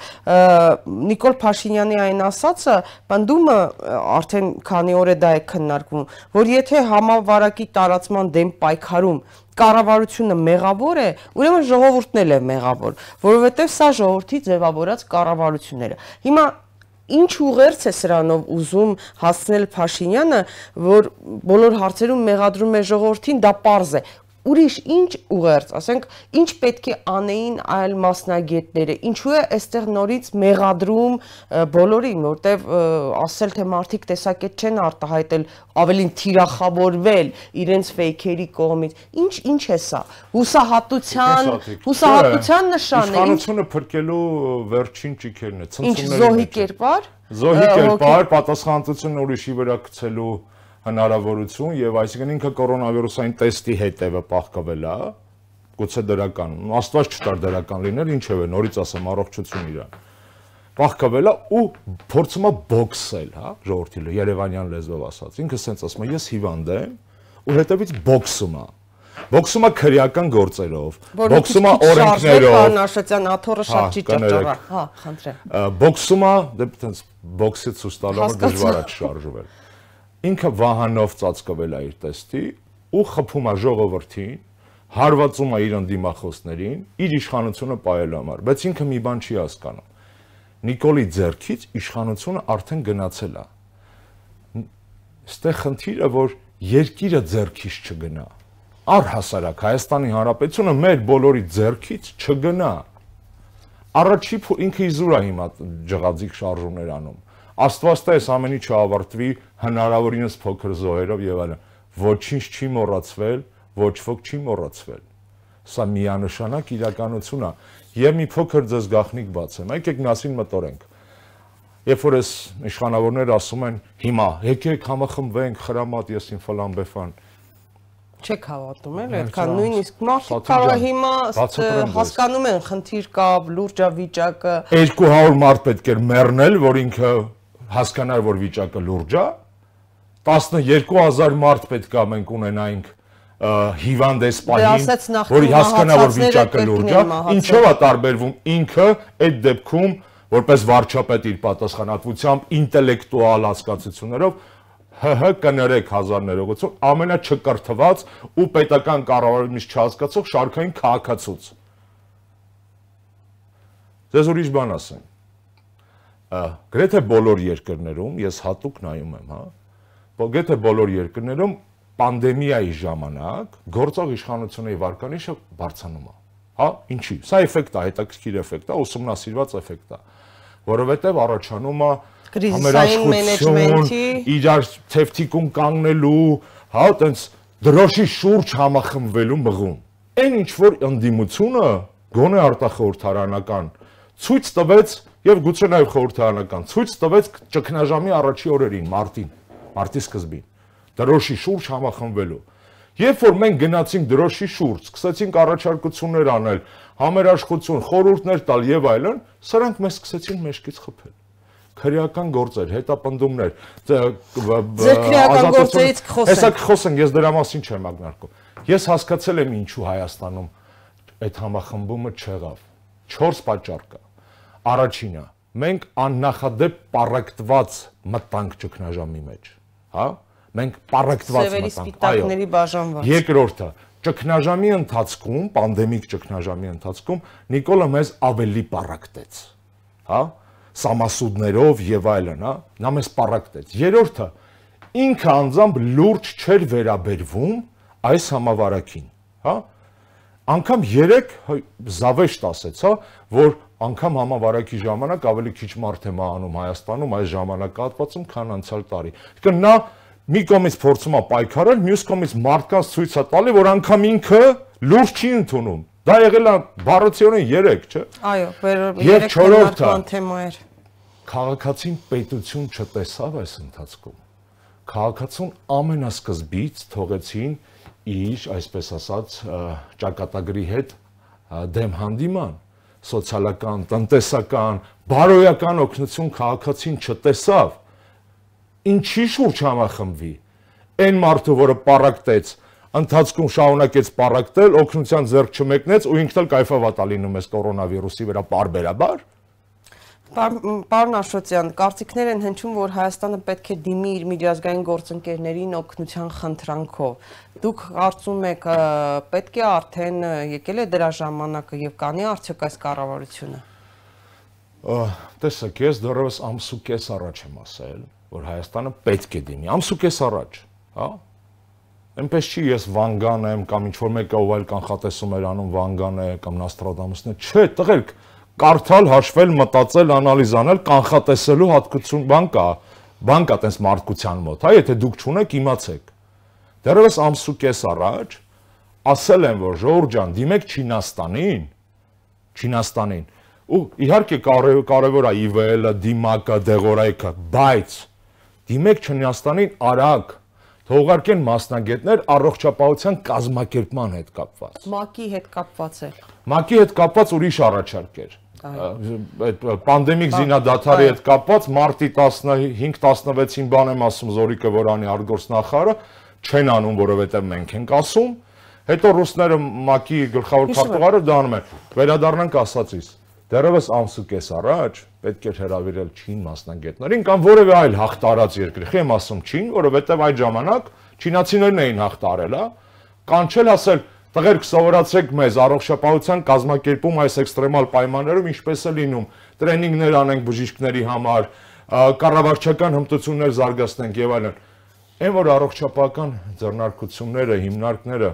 Նիկոլ Փաշինյանի այն ասածը, բնդումը արդեն քանի օր է դա է քննարկվում, որ եթե համավարակի տարածման դեմ պայքարում կառավարությունը մեղավոր է, ուրեմն ժողովուրդն էլ է մեղավոր, որովհետև սա ժողովրդի ձևավորած կառավարությունները։ Հիմա ինչ ուղերձ է սրանով ուզում հասցնել Փաշինյանը, որ բոլոր հարցերում մեղադրում է ժողովրդին, դա པարզ է ուրիշ ինչ ուղերձ, ասենք, ինչ պետք է անեին այլ մասնագետները, ինչու է այստեղ նորից մեղադրում բոլորին, որտեվ ասել թե մարդիկ տեսակետ չեն արտահայտել, ավելին թիրախավորվել իրենց ֆեյքերի կողմից։ Ինչ ինչ է սա։ Հուսահատության, հուսահատության նշան է։ Իշխանությունը փրկելու վերջին ճիքերն է, ցնցումների։ Ինչ զոհի կերպար։ Զոհի կերպար, պատասխանատվությունը ուրիշի վրա գցելու հնարավորություն եւ այսինքն ինքը կորոնավիրուսային տեստի հետևը պահկվել է, գուցե դրական, աստված չտար դրական լինել, ինչեւ է, նորից ասեմ առողջություն իրան։ Պահկվել է ու փորձում է բոքսել, հա, ժողովրդի Երևանյան լեզվով ասած։ Ինքը սենց ասում է, ես հիվանդ եմ ու հետևից բոքսում է Բոքսում է քրեական գործերով, բոքսում է օրենքներով։ Պարնաշատյան աթոռը շատ չի ճճռա։ Հա, խնդրեմ։ Բոքսում է, դե այտենց բոքսի ցույց տալը դժվար է շարժվել ինքը վահանով ծածկվել է իր տեստի ու խփում է ժողովրդին, հարվածում է իր ընդդիմախոսներին, իր իշխանությունը պայելու համար, բայց ինքը մի բան չի հասկանում։ Նիկոլի ձեռքից իշխանությունը արդեն գնացել է։ Ստեղ խնդիրը, որ երկիրը ձեռքից չգնա։ Առհասարակ Հայաստանի Հանրապետությունը մեր բոլորի ձեռքից չգնա։ Առաջի ինքը իզուր է հիմա ջղածիկ շարժումներ անում Աստված տես ամեն ինչը ավարտվի հնարավորինս փոքր զոհերով եւ այլն։ Ոչինչ չի մոռացվել, ոչ ոք չի մոռացվել։ Սա միանշանակ իրականություն է։ Եվ մի փոքր ձեզ գախնիկ բացեմ։ Եկեք միասին մտորենք։ Երբ որ էս իշխանավորները ասում են հիմա եկեք համախմբվենք խրամատ ես ինֆոլամբեֆան չեք հավատում էլ այդքան նույնիսկ մարդիկ կարող հիմա հասկանում են խնդիր կա լուրջա վիճակը 200 մարդ պետք էր մեռնել որ ինքը հասկանար, որ վիճակը լուրջ է, 12000 մարդ պետք է մենք ունենայինք հիվանդես պահին, որի հասկանա, որ վիճակը լուրջ է, ինչով է տարբերվում ինքը այդ դեպքում որպես վարչապետ իր պատասխանատվությամբ ինտելեկտուալ հասկացություններով ՀՀ կներեք հազար ներողություն ամենաչկրթված ու պետական կառավարումից չհասկացող շարքային քաղաքացուց։ Ձեզ ուրիշ բան ասեմ գրեթե բոլոր երկրներում, ես հատուկ նայում եմ, հա, գրեթե բոլոր երկրներում պանդեմիայի ժամանակ գործող իշխանությունների վարկանիշը բարձանում է։ Հա, ինչի։ Սա էֆեկտ է, հետաքրքիր էֆեկտ է, ուսումնասիրված էֆեկտ է, որովհետև առաջանում է կրիզիսային մենեջմենթի իրար թեփթիկուն կանգնելու, հա, տենց դրոշի շուրջ համախմբվելու մղում։ Այն ինչ որ ընդդիմությունը գոնե արտախորհրդարանական ցույց տվեց եւ գուցե նաեւ խորհրդարանական ցույց տվեց ճգնաժամի առաջի օրերին, մարտին, մարտի սկզբին, դրոշի շուրջ համախմբվելու։ Երբ որ մենք գնացինք դրոշի շուրջ, սկսեցինք առաջարկություններ անել, համերաշխություն, խորհուրդներ տալ եւ այլն, սրանք մեզ սկսեցին մեջքից խփել քրեական գործեր, հետապնդումներ, ազատությունից կխոսենք։ Հեսա կխոսենք, ես դրա մասին չեմ ակնարկում։ Ես հասկացել եմ ինչու Հայաստանում այդ համախմբումը չեղավ։ 4 պատճառ կա։ Առաջինը, մենք աննախադեպ պարակտված մտանք ճգնաժամի մեջ, հա? Մենք պարակտված մտանք, այո։ բաժանված։ Երկրորդը, ճգնաժամի ընթացքում, պանդեմիկ ճգնաժամի ընթացքում Նիկոլը մեզ ավելի պարակտեց, հա? Սամասուդներով եւ այլն, հա? Նա մեզ պարակտեց։ Երրորդը, ինքը անձամբ լուրջ չէր վերաբերվում այս համավարակին, հա? Անկամ 3 զավեշտ ասեց, հա, որ անգամ համավարակի ժամանակ ավելի քիչ մարդ է մահանում Հայաստանում այս ժամանակահատվածում, քան անցյալ տարի։ Այսինքն նա մի կողմից փորձում է պայքարել, մյուս կողմից մարդկանց ցույց է տալի, որ անգամ ինքը լուրջ չի ընդունում։ Դա եղել է բառացիորեն 3, չէ՞։ Այո, 3 քննարկման թեմա էր։ Քաղաքացին պետություն չտեսավ այս ընթացքում։ Քաղաքացուն ամենասկզբից թողեցին իր, այսպես ասած, ճակատագրի հետ դեմ հանդիման սոցիալական, տնտեսական, բարոյական օգնություն քաղաքացին չտեսավ, ինչի շուրջ համախմբվի։ Այն մարդը, որը պարակտեց, ընթացքում շարունակեց պարակտել, օգնության ձեռք չմեկնեց ու ինքն էլ կայֆավատա լինում է կորոնավիրուսի վրա բարբերաբար, Պարոն Աշոտյան, կարծիքներ են հնչում, որ Հայաստանը պետք է դիմի իր միջազգային գործընկերներին օգնության խնդրանքով։ Դուք կարծում եք, պետք է արդեն եկել է դրա ժամանակը եւ կանի արդյոք այս կառավարությունը։ Տեսեք, ես դեռևս ամսուկես առաջ եմ ասել, որ Հայաստանը պետք է դիմի, ամսուկես առաջ, հա։ Էնպես չի ես Վանգան եմ կամ ինչ որ մեկը ով այլ կանխատեսում էր անում Վանգան է կամ Նաստրադամուսն է։ Չէ, տղերք, կարդալ, հաշվել, մտածել, անալիզ անել, կանխատեսելու հատկություն բան կա, բան կա տես մարդկության մոտ, հա, եթե դուք չունեք, իմացեք։ Դեռևս ամսուկես առաջ ասել են, որ Ժողովուրդ ջան, դիմեք Չինաստանին, Չինաստանին։ Ու իհարկե կարևոր է IVL-ը, դիմակը, դեղորայքը, բայց դիմեք Չինաստանին արագ, թողարկեն մասնագետներ առողջապահության կազմակերպման հետ կապված։ ՄԱԿ-ի հետ կապված է։ ՄԱԿ-ի հետ կապված ուրիշ առաջարկ էր այդ պանդեմիկ զինադատարի հետ կապված մարտի 15-16-ին բան եմ ասում Զորիկը Որանի արտգործնախարարը չեն անում, որովհետև մենք ենք ասում, հետո ռուսները ՄԱԿ-ի գլխավոր քարտուղարը դա անում են։ Վերադառնանք ասածից։ Դեռևս ամսուկես առաջ պետք էր հրավիրել Չին մասնագետներին կամ որևէ այլ հաղթարած երկրի։ Խի եմ ասում Չին, որովհետև այդ ժամանակ չինացիներն էին հաղթարել, հա։ Կանչել ասել Տղերք սովորացրեք մեզ առողջապահության կազմակերպում այս էքստրեմալ պայմաններում ինչպես է լինում։ Տրեյնինգներ անենք բժիշկների համար, կառավարչական հմտություններ զարգացնենք եւ այլն։ Այն որ առողջապահական ձեռնարկությունները, հիմնարկները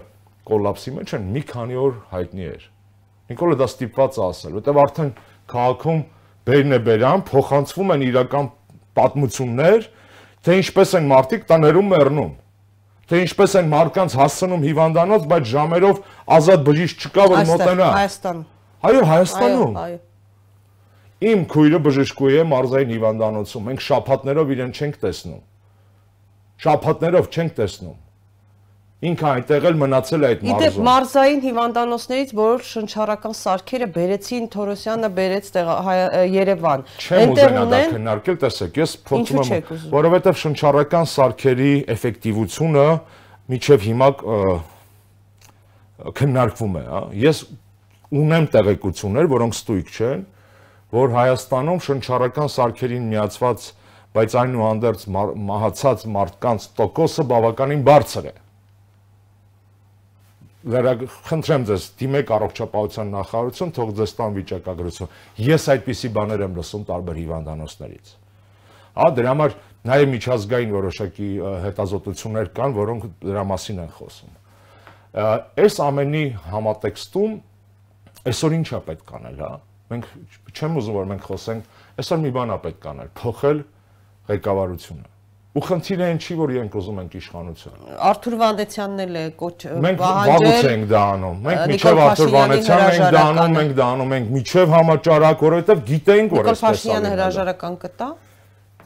կոլապսի մեջ են, մի քանի օր հայտնի էր։ Նիկոլը դա ստիպված է ասել, որտեղ արդեն քաղաքում բերն է բերան, փոխանցվում են իրական պատմություններ, թե ինչպես են մարդիկ տաներում մեռնում թե ինչպես են մարկանց հասցնում հիվանդանոց, բայց ժամերով ազատ բժիշկ չկա, որ մոտենա։ Հայաստան։ Այո, Հայաստանում։ Այո, այո։ Իմ քույրը բժշկուհի է մարզային հիվանդանոցում։ Մենք շաբաթներով իրեն չենք տեսնում։ Շաբաթներով չենք տեսնում ինքը այնտեղ էլ մնացել է այդ մարզում։ Իդեպ մարզային հիվանդանոցներից բոլոր շնչառական սարքերը բերեցին Թորոսյանը բերեց Երևան։ Այնտեղ ունեն քննարկել, տեսեք, ես փորձում եմ, որովհետև շնչառական սարքերի էֆեկտիվությունը միջև հիմա քննարկվում է, հա։ Ես ունեմ տեղեկություններ, որոնք ստույգ չեն, որ Հայաստանում շնչառական սարքերին միացված բայց այնուհանդերձ մահացած մարդկանց տոկոսը բավականին բարձր է խնդրեմ ձեզ դիմեք առողջապահության նախարարություն, թող ձեզ տան վիճակագրություն։ Ես այդպիսի բաներ եմ լսում տարբեր հիվանդանոցներից։ Ահա դրա համար նաև միջազգային որոշակի հետազոտություններ կան, որոնք դրա մասին են խոսում։ Այս ամենի համատեքստում այսօր ինչա պետք անել, հա։ Մենք չեմ ուզում որ մենք խոսենք, այսօր մի բան է պետք անել, փոխել ղեկավարությունը ու խնդիրը այն չի որ իրենք ուզում են իշխանություն։ Արթուր Վանդեցյանն էլ է կոչ Մենք վաղուց ենք դա անում։ Մենք միջև Արթուր Վանդեցյանն ենք դա անում, մենք դա անում ենք միջև համաճարակ, որովհետև գիտենք որ այսպես է։ Նիկոլ Փաշինյանը հրաժարական կտա։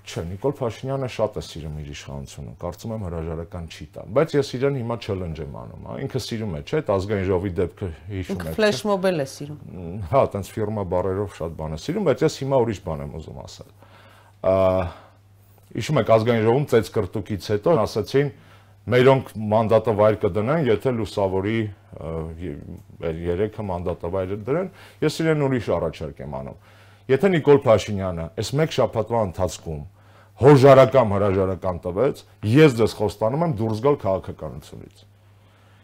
Չէ, Նիկոլ Փաշինյանը շատ է սիրում իր իշխանությունը, կարծում եմ հրաժարական չի տա, բայց ես իրեն հիմա չելենջ եմ անում, հա, ինքը սիրում է, չէ՞, ազգային ժողովի դեպքը հիշում եք։ Ֆլեշ մոբել է սիրում։ Հա, տենց ֆիրմա բարերով շատ բան է սիրում, բայց ես հիմա ուրիշ բան եմ ուզում ասել։ Ա հիշում եք ազգային ժողովում ծեծ կրտուկից հետո ասացին մերոնք մանդատը վայր կդնեն, եթե լուսավորի երեքը մանդատը վայր դրեն, ես իրեն ուրիշ առաջարկ եմ անում։ Եթե Նիկոլ Փաշինյանը այս մեկ շաբաթվա ընթացքում հոժարակամ հրաժարական տվեց, ես ձեզ խոստանում եմ դուրս գալ քաղաքականությունից։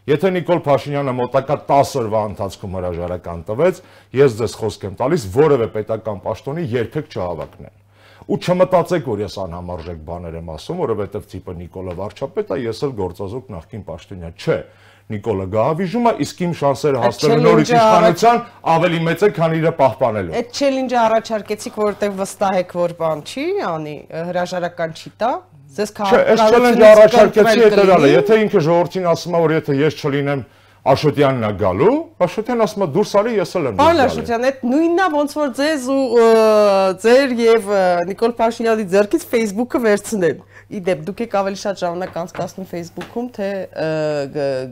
Եթե Նիկոլ Փաշինյանը մոտակա 10 օրվա ընթացքում հրաժարական տվեց, ես ձեզ խոսք եմ տալիս, որևէ պետական պաշտոնի երբեք չհավակնեմ ու չմտածեք, որ ես անհամարժեք բաներ եմ ասում, որովհետև տիպը Նիկոլը վարչապետ է, ես էլ գործազուրկ նախկին պաշտոնյա։ Չէ, Նիկոլը գահավիժում է, իսկ իմ շանսերը հասնելու նորից իշխանության ավելի մեծ է, քան իրը պահպանելու։ Այդ չելենջը առաջարկեցիք, որովհետև վստահ եք, որ բան չի անի, հրաժարական չի տա։ Ձեզ քաղաքականությունը առաջարկեցի հետեւյալը, եթե ինքը ժողովրդին ասում է, որ եթե ես չլինեմ Աշոտյանն է գալու, Աշոտյանն ասում է դուրս արի, ես էլ եմ դուրս գալու։ Պարոն Աշոտյան, այդ նույնն է ոնց որ ձեզ ու ձեր եւ Նիկոլ Փաշինյանի ձեռքից Facebook-ը վերցնեն։ Իդեպ դուք եք ավելի շատ ժամանակ անցկացնում Facebook-ում, թե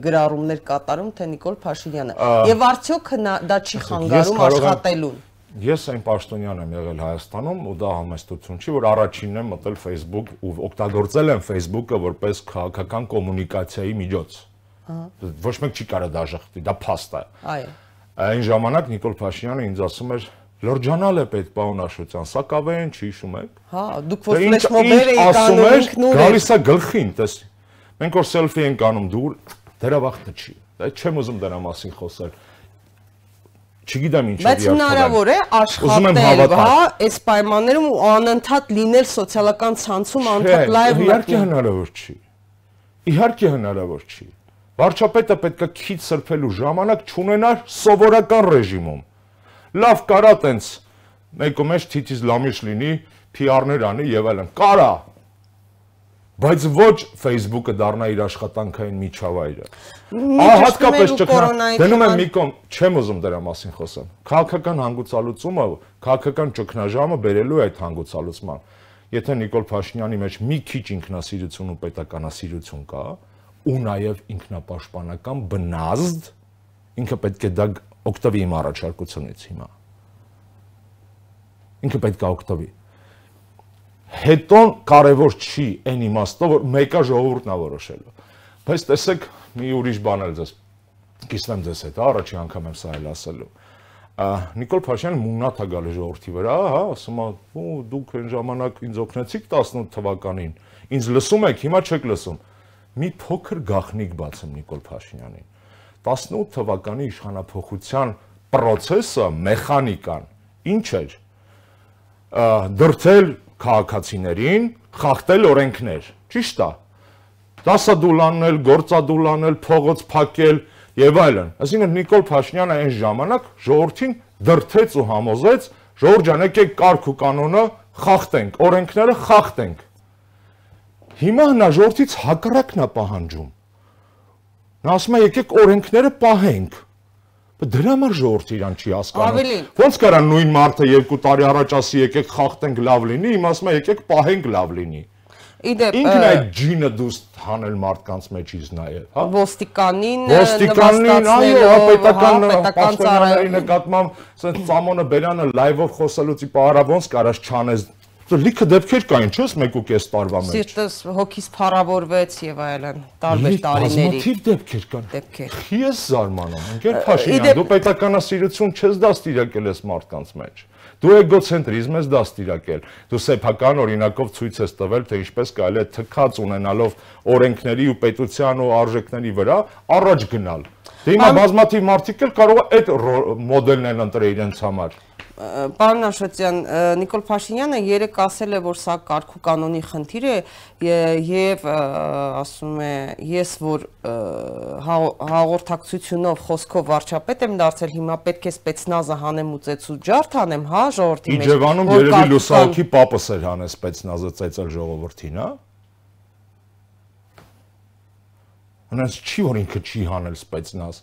գրառումներ կատարում, թե Նիկոլ Փաշինյանը։ Եվ արդյոք դա չի խանգարում աշխատելուն։ Ես այն պաշտոնյան եմ եղել Հայաստանում ու դա համեստություն չի, որ առաջինն եմ մտել Facebook ու օգտագործել եմ Facebook-ը որպես քաղաքական կոմունիկացիայի միջոց Ոչ մեկ չի կարա դաժախտի, դա փաստ է։ Այո։ Այն ժամանակ Նիկոլ Փաշինյանը ինձ ասում էր լրջանալ է պետ պարոն Աշոտյան, սա կավեն չի հիշում եք։ Հա, դուք որ ֆլեշմոբեր եք անում ինքնուրույն։ Գալիս է գլխին, տես։ Մենք որ սելֆի ենք անում, դու դերավախտը չի։ Դա չեմ ուզում դրա մասին խոսել չգիտեմ ինչի Բայց հնարավոր է աշխատել, հա, այս պայմաններում ու անընդհատ լինել սոցիալական ցանցում անընդհատ լայվ մտնել։ Իհարկե հնարավոր չի։ Իհարկե հնարավոր չի։ Վարչապետը պետքա քիչ սրբելու ժամանակ չունենար սովորական ռեժիմում։ Լավ կարա տենց մեկը մեջ թիթիզ լամիշ լինի, PR-ներ անի եւ այլն։ Կարա։ Բայց ոչ Facebook-ը դառնա իր աշխատանքային միջավայրը։ Ահա հատկապես ճգնա։ Դնում եմ մի կողմ, չեմ ուզում դրա մասին խոսեմ։ Քաղաքական հանգուցալուծումը, քաղաքական ճգնաժամը բերելու է այդ հանգուցալուծման։ եթե Նիկոլ Փաշինյանի մեջ մի քիչ ինքնասիրություն ու պետականասիրություն կա, ու նաև ինքնապաշտպանական բնազդ, ինքը պետք է դա օգտվի իմ առաջարկությունից հիմա։ Ինքը պետք է օգտվի հետոն կարևոր չի այն իմաստով որ մեկը ժողովուրդն է որոշելու բայց տեսեք մի ուրիշ բան էլ ձեզ կիսնեմ ձեզ հետ առաջի անգամ եմ սա էլ ասելու Նիկոլ Փաշյանը մուննաթ է գալի ժողովրդի վրա, հա, ասում է, ու դուք այն ժամանակ ինձ օգնեցիք 18 թվականին։ Ինձ լսում եք, հիմա չեք լսում։ Մի փոքր գախնիկ բացեմ Նիկոլ Փաշինյանին։ 18 թվականի իշխանապողության process-ը, մեխանիկան ինչ էր։ Դրթել քաղաքացիներին, խախտել օրենքներ։ Ճիշտ է։ Դասադուլանել, գործադուլանել, փողոց փակել եւ այլն։ Այսինքն Նիկոլ Փաշինյանը այն ժամանակ ժողովրդին դրթեց ու համոզեց, ժողովուրդ ջան, եկեք կարգ ու կանոնը խախտենք, օրենքները խախտենք։ Հիմա նա ժողովրդից հակառակն է պահանջում։ Նա ասում է եկեք օրենքները պահենք Դրա համար ժողովուրդը իրան չի հասկանում։ Ոնց կարա նույն մարդը երկու տարի առաջ ասի եկեք խախտենք լավ լինի, իմ ասում է եկեք պահենք լավ լինի։ Իդեպ ինքն այդ ջինը դուս հանել մարդկանց մեջից նաև, հա։ Ոստիկանին Ոստիկանին, այո, պետական պաշտոնյաների նկատմամբ ասենց Սամոնը Բերյանը լայվով խոսելուց ի պարա ոնց կարաս չանես լիքը դեպքեր կային, չէ՞, 1.5 տարվա մեջ։ Սիրտս հոգիս փառավորվեց եւ այլն, տարբեր տարիների։ Բազմաթիվ դեպքեր կան։ Դեպքեր։ Ես զարմանում, ընկեր Փաշինյան, դու պետականասիրություն չես դաստիարակել ես մարդկանց մեջ։ Դու էգոցենտրիզմ ես դաստիարակել։ Դու սեփական օրինակով ցույց ես տվել, թե ինչպես կարելի է թքած ունենալով օրենքների ու պետության ու արժեքների վրա առաջ գնալ։ Դե հիմա բազմաթիվ մարդիկ էլ կարող է այդ մոդելն են ընտրել իրենց համար։ Պարոն Աշոտյան, Նիկոլ Փաշինյանը երեք ասել է, որ սա կարգու կանոնի խնդիր է եւ ասում է, ես որ հաղորդակցությունով խոսքով վարչապետ եմ դարձել, հիմա պետք է սպեցնազը հանեմ ու ծեծու ջարդ հանեմ, հա, ժողովրդի մեջ։ Իջևանում երևի լուսահոգի պապս էր հանել սպեցնազը ծեծել ժողովրդին, հա։ Հենց չի որ ինքը չի հանել սպեցնազ։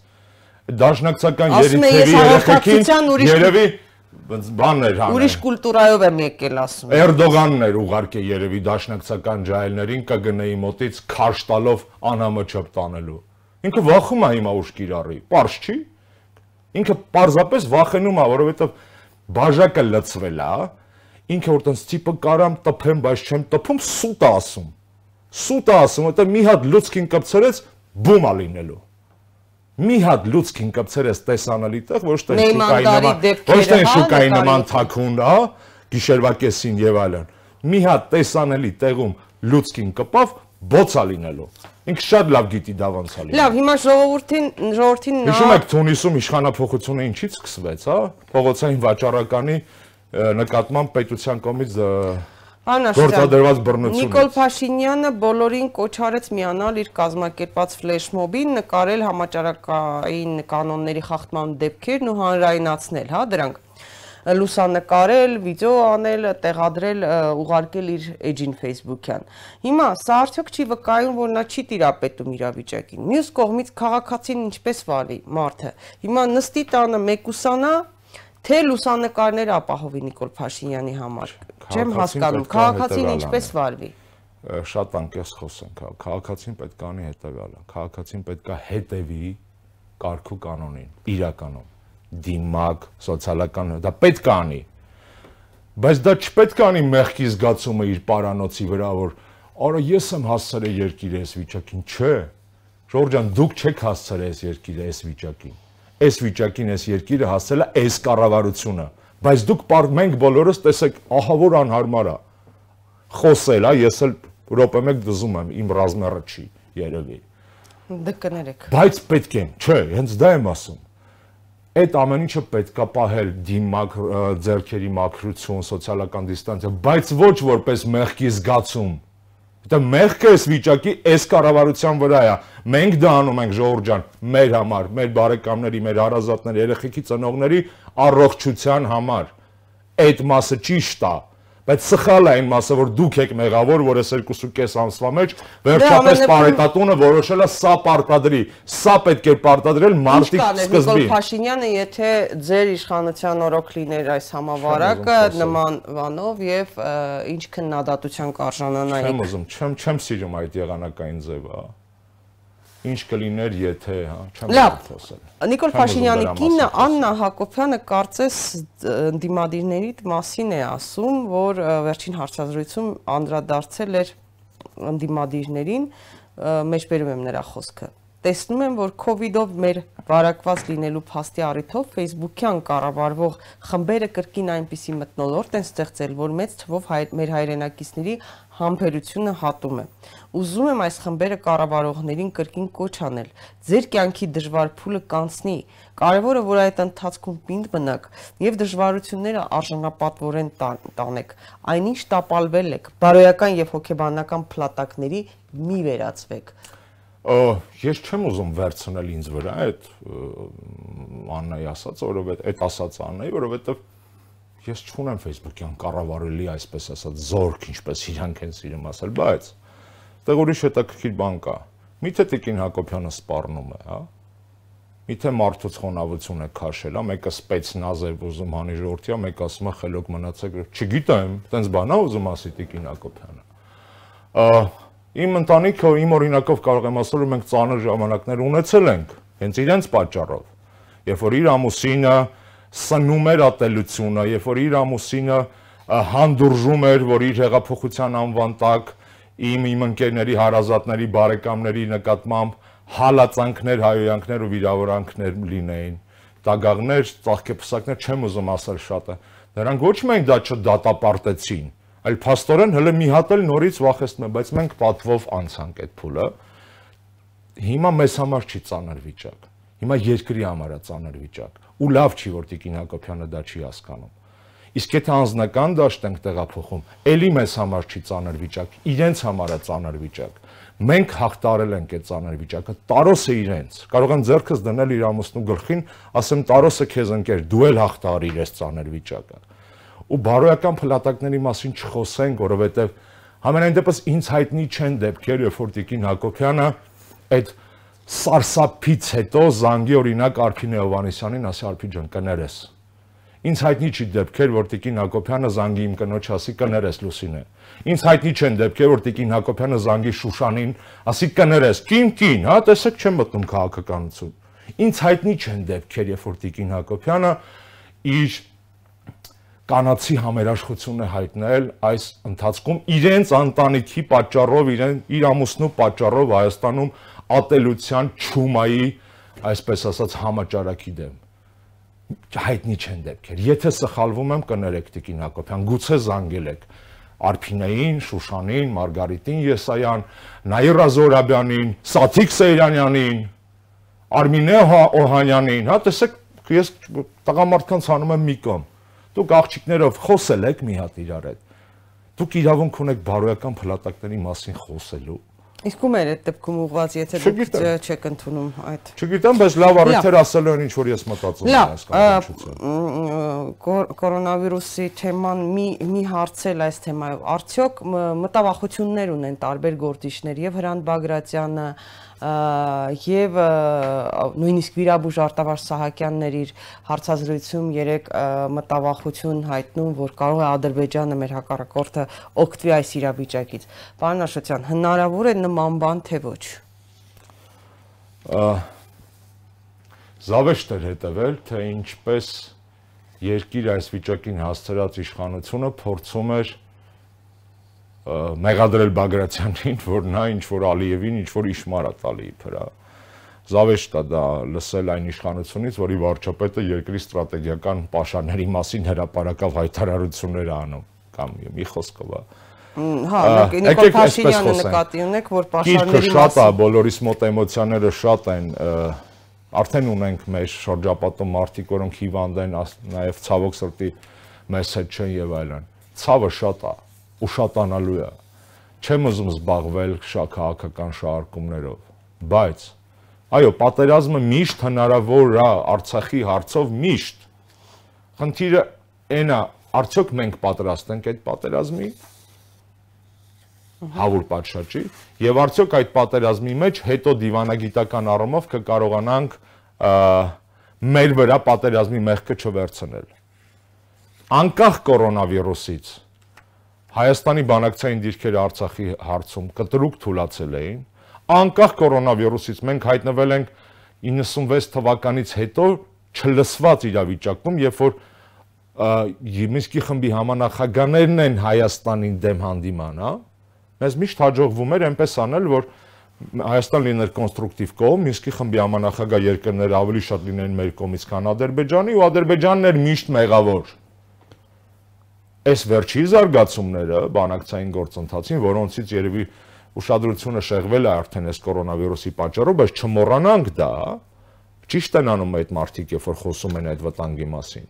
Դաշնակցական երեխեքին երևի բաններ հանել։ Ուրիշ կուլտուրայով եմ եկել ասում։ Էրդողանն էր ուղարկե երևի դաշնակցական ջահելներին կգնեի մոտից քաշ տալով անամը չպտանելու։ Ինքը վախում է հիմա ուշ կիրառի։ Պարզ չի։ Ինքը պարզապես վախենում է, որովհետև բաժակը լցվել է, ինքը որ տենց տիպը կարամ տփեմ, բայց չեմ տփում, սուտ է ասում։ Սուտ է ասում, որտեղ մի հատ լուցկին կպցրեց, բում է լինելու մի հատ լուցկին կպցրես տեսանելի տեղ, ոչ թե շուկայի նման, ոչ թե հա, շուկայի նման թաքուն, հա, գիշերվա կեսին եւ այլն։ Մի հատ տեսանելի տեղում լուցկին կպավ, բոցա լինելու։ Ինքը շատ լավ գիտի դա ոնց է լինում։ Լավ, հիմա ժողովրդին ժողովրդին նա Հիշում եք Թունիսում իշխանապողությունը ինչից սկսվեց, հա? Փողոցային վաճառականի նկատմամբ պետության կողմից գործադրված բռնությունից։ Նիկոլ Փաշինյանը բոլորին կոչ արեց միանալ իր կազմակերպած ֆլեշմոբին, նկարել համաճարակային կանոնների խախտման դեպքերն ու հանրայնացնել, հա, դրանք լուսանկարել, վիդեո անել, տեղադրել, ուղարկել իր էջին Facebook-յան։ Հիմա սա արդյոք չի վկայում, որ նա չի տիրապետում իրավիճակին։ Մյուս կողմից քաղաքացին ինչպես վարի մարդը։ Հիմա նստի տանը մեկուսանա, թե լուսանկարներ ապահովի Նիկոլ Փաշինյանի համար։ Չեմ հասկանում, քաղաքացին ինչպես վարվի։ Շատ անկես խոսենք, քաղաքացին պետք է անի հետևյալը։ Քաղաքացին պետք է հետևի կարգու կանոնին, իրականում դիմակ, սոցիալական, դա պետք է անի։ Բայց դա չպետք է անի մեղքի զգացումը իր պարանոցի վրա, որ արա ես եմ հասցրել երկիրը այս վիճակին, չէ։ Ժորժան, դուք չեք հասցրել երկիրը այս վիճակին այս վիճակին այս երկիրը հասել է այս կառավարությունը բայց դուք մենք բոլորս տեսեք ահա որ անհարմար է խոսել հա ես էլ րոպե մեկ դզում եմ իմ ռազմերը չի երևի դե կներեք բայց պետք է չէ հենց դա եմ ասում այդ ամեն ինչը պետքա պահել դիմակ ձերքերի մաքրություն սոցիալական դիստանցիա բայց ոչ որպես մեղքի զգացում Դա մեղքը էս վիճակի էս կառավարության վրա է։ Մենք դա անում ենք ժողովուրդ ջան, մեր համար, մեր բարեկամների, մեր հարազատների, երեխեքի ծնողների առողջության համար։ Այդ մասը ճիշտ է, բայց սխալ է այն մասը, որ դուք եք մեղավոր, որ այս 2.5 ամսվա մեջ վերջապես Պարետատունը որոշել է սա պարտադրի։ Սա պետք է պարտադրել մարտի սկզբին։ Նիկոլ Փաշինյանը, եթե ձեր իշխանության օրոք լիներ այս համավարակը նման բանով եւ ինչ քննադատության կարժանանայի։ Չեմ ուզում, չեմ չեմ սիրում այդ եղանակային ձևը, հա ինչ կլիներ եթե, հա, չեմ խոսել։ Նիկոլ Փաշինյանի կինը Աննա Հակոբյանը կարծես դիմադիրների մասին է ասում, որ վերջին հարցազրույցում անդրադարձել էր դիմադիրներին, մեջբերում եմ նրա խոսքը. Տեսնում եմ, որ իդով մեր վարակված լինելու փաստի առիթով Facebook-յան կառավարվող խմբերը կրկին այնպիսի մտնոլորտ են ստեղծել, որ մեծ թվով հայ, մեր հայրենակիցների համբերությունը հատում է։ Ուզում եմ այս խմբերը կառավարողներին կրկին կոչ անել. ձեր կյանքի դժվար փուլը կանցնի։ Կարևորը որ այդ ընթացքում պինդ մնաք եւ դժվարությունները արժանապատվորեն տանեք։ Այնինչ տապալվել եք, բարոյական եւ հոգեբանական փլատակների մի վերածվեք ես չեմ ուզում վերցնել ինձ վրա այդ Աննայի ասած, որովհետեւ այդ ասած Աննայի, որովհետեւ ես չունեմ Facebook-յան կառավարելի այսպես ասած զորք, ինչպես իրանք են սիրում ասել, բայց դեղ ուրիշ հետաքրքիր բան կա։ Միթե Տիկին Հակոբյանը սպառնում է, հա։ Միթե մարդուց խոնավություն է քաշել, հա, մեկը սպեցնազ է ուզում հանի ժողովրդիա, մեկը ասում է խելոք մնացեք, չգիտեմ, տենց բան է ուզում ասի Տիկին Հակոբյանը։ Իմ ընտանիքը իմ օրինակով կարող եմ ասել, որ մենք ծանր ժամանակներ ունեցել ենք հենց իրենց պատճառով։ Երբ որ իր ամուսինը սնում էր ատելությունը, երբ որ իր ամուսինը հանդուրժում էր, որ իր հեղափոխության անվան տակ իմ իմ ընկերների, հարազատների, բարեկամների նկատմամբ հալածանքներ, հայոյանքներ ու վիրավորանքներ լինեին։ Տագաղներ, ծաղկեպսակներ չեմ ուզում ասել շատը։ Նրանք ոչ միայն դա չդատապարտեցին, այլ փաստորեն հələ մի հատ էլ նորից վախեցնում է, բայց մենք պատվով անցանք այդ փուլը։ Հիմա մեզ համար չի ծանր վիճակ։ Հիմա երկրի համար է ծանր վիճակ։ Ու լավ չի, որ Տիկին Հակոբյանը դա չի հասկանում։ Իսկ եթե անձնական դաշտ ենք տեղափոխում, ելի մեզ համար չի ծանր վիճակ, իրենց համար է ծանր վիճակ։ Մենք հաղթարել ենք այդ ծանր վիճակը, տարոսը իրենց։ Կարող են ձեռքս դնել իր ամուսնու գլխին, ասեմ տարոսը քեզ ընկեր, դու էլ հաղթարիր այս ծանր վիճակը ու բարոյական փլատակների մասին չխոսենք, որովհետև համենայն դեպս ինձ հայտնի չեն դեպքեր, երբ որ Տիկին Հակոբյանը այդ սարսափից հետո զանգի օրինակ Արփինե Հովանեսյանին ասի Արփի ջան կներես։ Ինձ հայտնի չի դեպքեր, որ Տիկին Հակոբյանը զանգի իմ կնոջ ասի կներես Լուսինե։ Ինձ հայտնի չեն դեպքեր, որ Տիկին Հակոբյանը զանգի Շուշանին ասի կներես, կին կին, հա, տեսեք չեմ մտնում քաղաքականություն։ Ինձ հայտնի չեն դեպքեր, երբ որ Տիկին Հակոբյանը իր կանացի համերաշխություն է հայտնել այս ընթացքում իրենց ընտանիքի պատճառով, իրեն իր ամուսնու պատճառով Հայաստանում ատելության ճումայի, այսպես ասած, համաճարակի դեմ հայտնի չեն դեպքեր։ Եթե սխալվում եմ, կներեք Տիկին Հակոբյան, գուցե զանգել եք Արփինեին, Շուշանին, Մարգարիտին Եսայան, Նաիրա Զորաբյանին, Սաթիկ Սեյրանյանին, Արմինե Օհանյանին, հա, տեսեք, ես տղամարդկանց հանում եմ մի կողմ Դուք աղջիկներով խոսել եք մի հատ իրար հետ։ Դուք իրավունք ունեք բարոյական փլատակների մասին խոսելու։ Իսկ ում էր այդ դեպքում ուղված, եթե դուք չեք ընդունում այդ։ Չգիտեմ, բայց լավ առիթեր ասելու են ինչ որ ես մտածում եմ կանչություն։ Կորոնավիրուսի թեման մի մի հարցել այս թեմայով։ Արդյոք մտավախություններ ունեն տարբեր գործիչներ եւ Հրանտ Բագրատյանը, եւ նույնիսկ Վիրաբուժ Արտավար Սահակյաններ իր հարցազրույցում երեք մտավախություն հայտնում, որ կարող է Ադրբեջանը մեր հակառակորդը օգտվի այս իրավիճակից։ Պարոն Աշոտյան, հնարավոր է նման բան թե ոչ։ Զավեշտ էր հետևել, թե ինչպես երկիր այս վիճակին հասցրած իշխանությունը փորձում էր մեղադրել Բագրատյանին, որ նա ինչ որ Ալիևին ինչ որ իշմար է տալի իբրա։ Զավեշտ է դա լսել այն իշխանությունից, որի վարչապետը երկրի ստրատեգիական պաշարների մասին հրաապարակավ հայտարարություններ անում կամ մի խոսքով է։ Հա, Նիկոլ Փաշինյանը նկատի ունեք, որ պաշարների շատ է, բոլորիս մոտ էմոցիաները շատ են, արդեն ունենք մեր շրջապատում մարդիկ, որոնք հիվանդ են, նաև ցավոք սրտի մեզ հետ չեն եւ այլն։ Ցավը շատ է ուշատանալու է։ Չեմ ուզում զբաղվել շա քաղաքական շահարկումներով, բայց այո, պատերազմը միշտ հնարավոր է Արցախի հարցով միշտ։ Խնդիրը այնա, Արդյոք մենք պատրաստ ենք այդ պատերազմի հավուր պատշաճի եւ արդյոք այդ պատերազմի մեջ հետո դիվանագիտական առումով կկարողանանք մեր վրա պատերազմի մեղքը չվերցնել անկախ կորոնավիրուսից Հայաստանի բանակցային դիրքերը Արցախի հարցում կտրուկ թույլացել էին. Անկախ կորոնավիրուսից մենք հայտնվել ենք 96 թվականից հետո չլսված իրավիճակում, երբ որ Մինսկի խմբի համանախագահներն են Հայաստանին դեմ հանդիման, հա։ Մեզ միշտ հաջողվում էր այնպես անել, որ Հայաստան լիներ կոնստրուկտիվ կողմ, Մինսկի խմբի համանախագահ երկրները ավելի շատ լինեն մեր կողմից, քան Ադրբեջանի, ու Ադրբեջանն էր միշտ մեղավոր։ Այս վերջի զարգացումները բանակցային գործընթացին, որոնցից երևի ուշադրությունը շեղվել է արդեն այս կորոնավիրուսի պատճառով, բայց չմոռանանք դա, ճիշտ են անում այդ մարդիկ, երբ որ խոսում են այդ վտանգի մասին։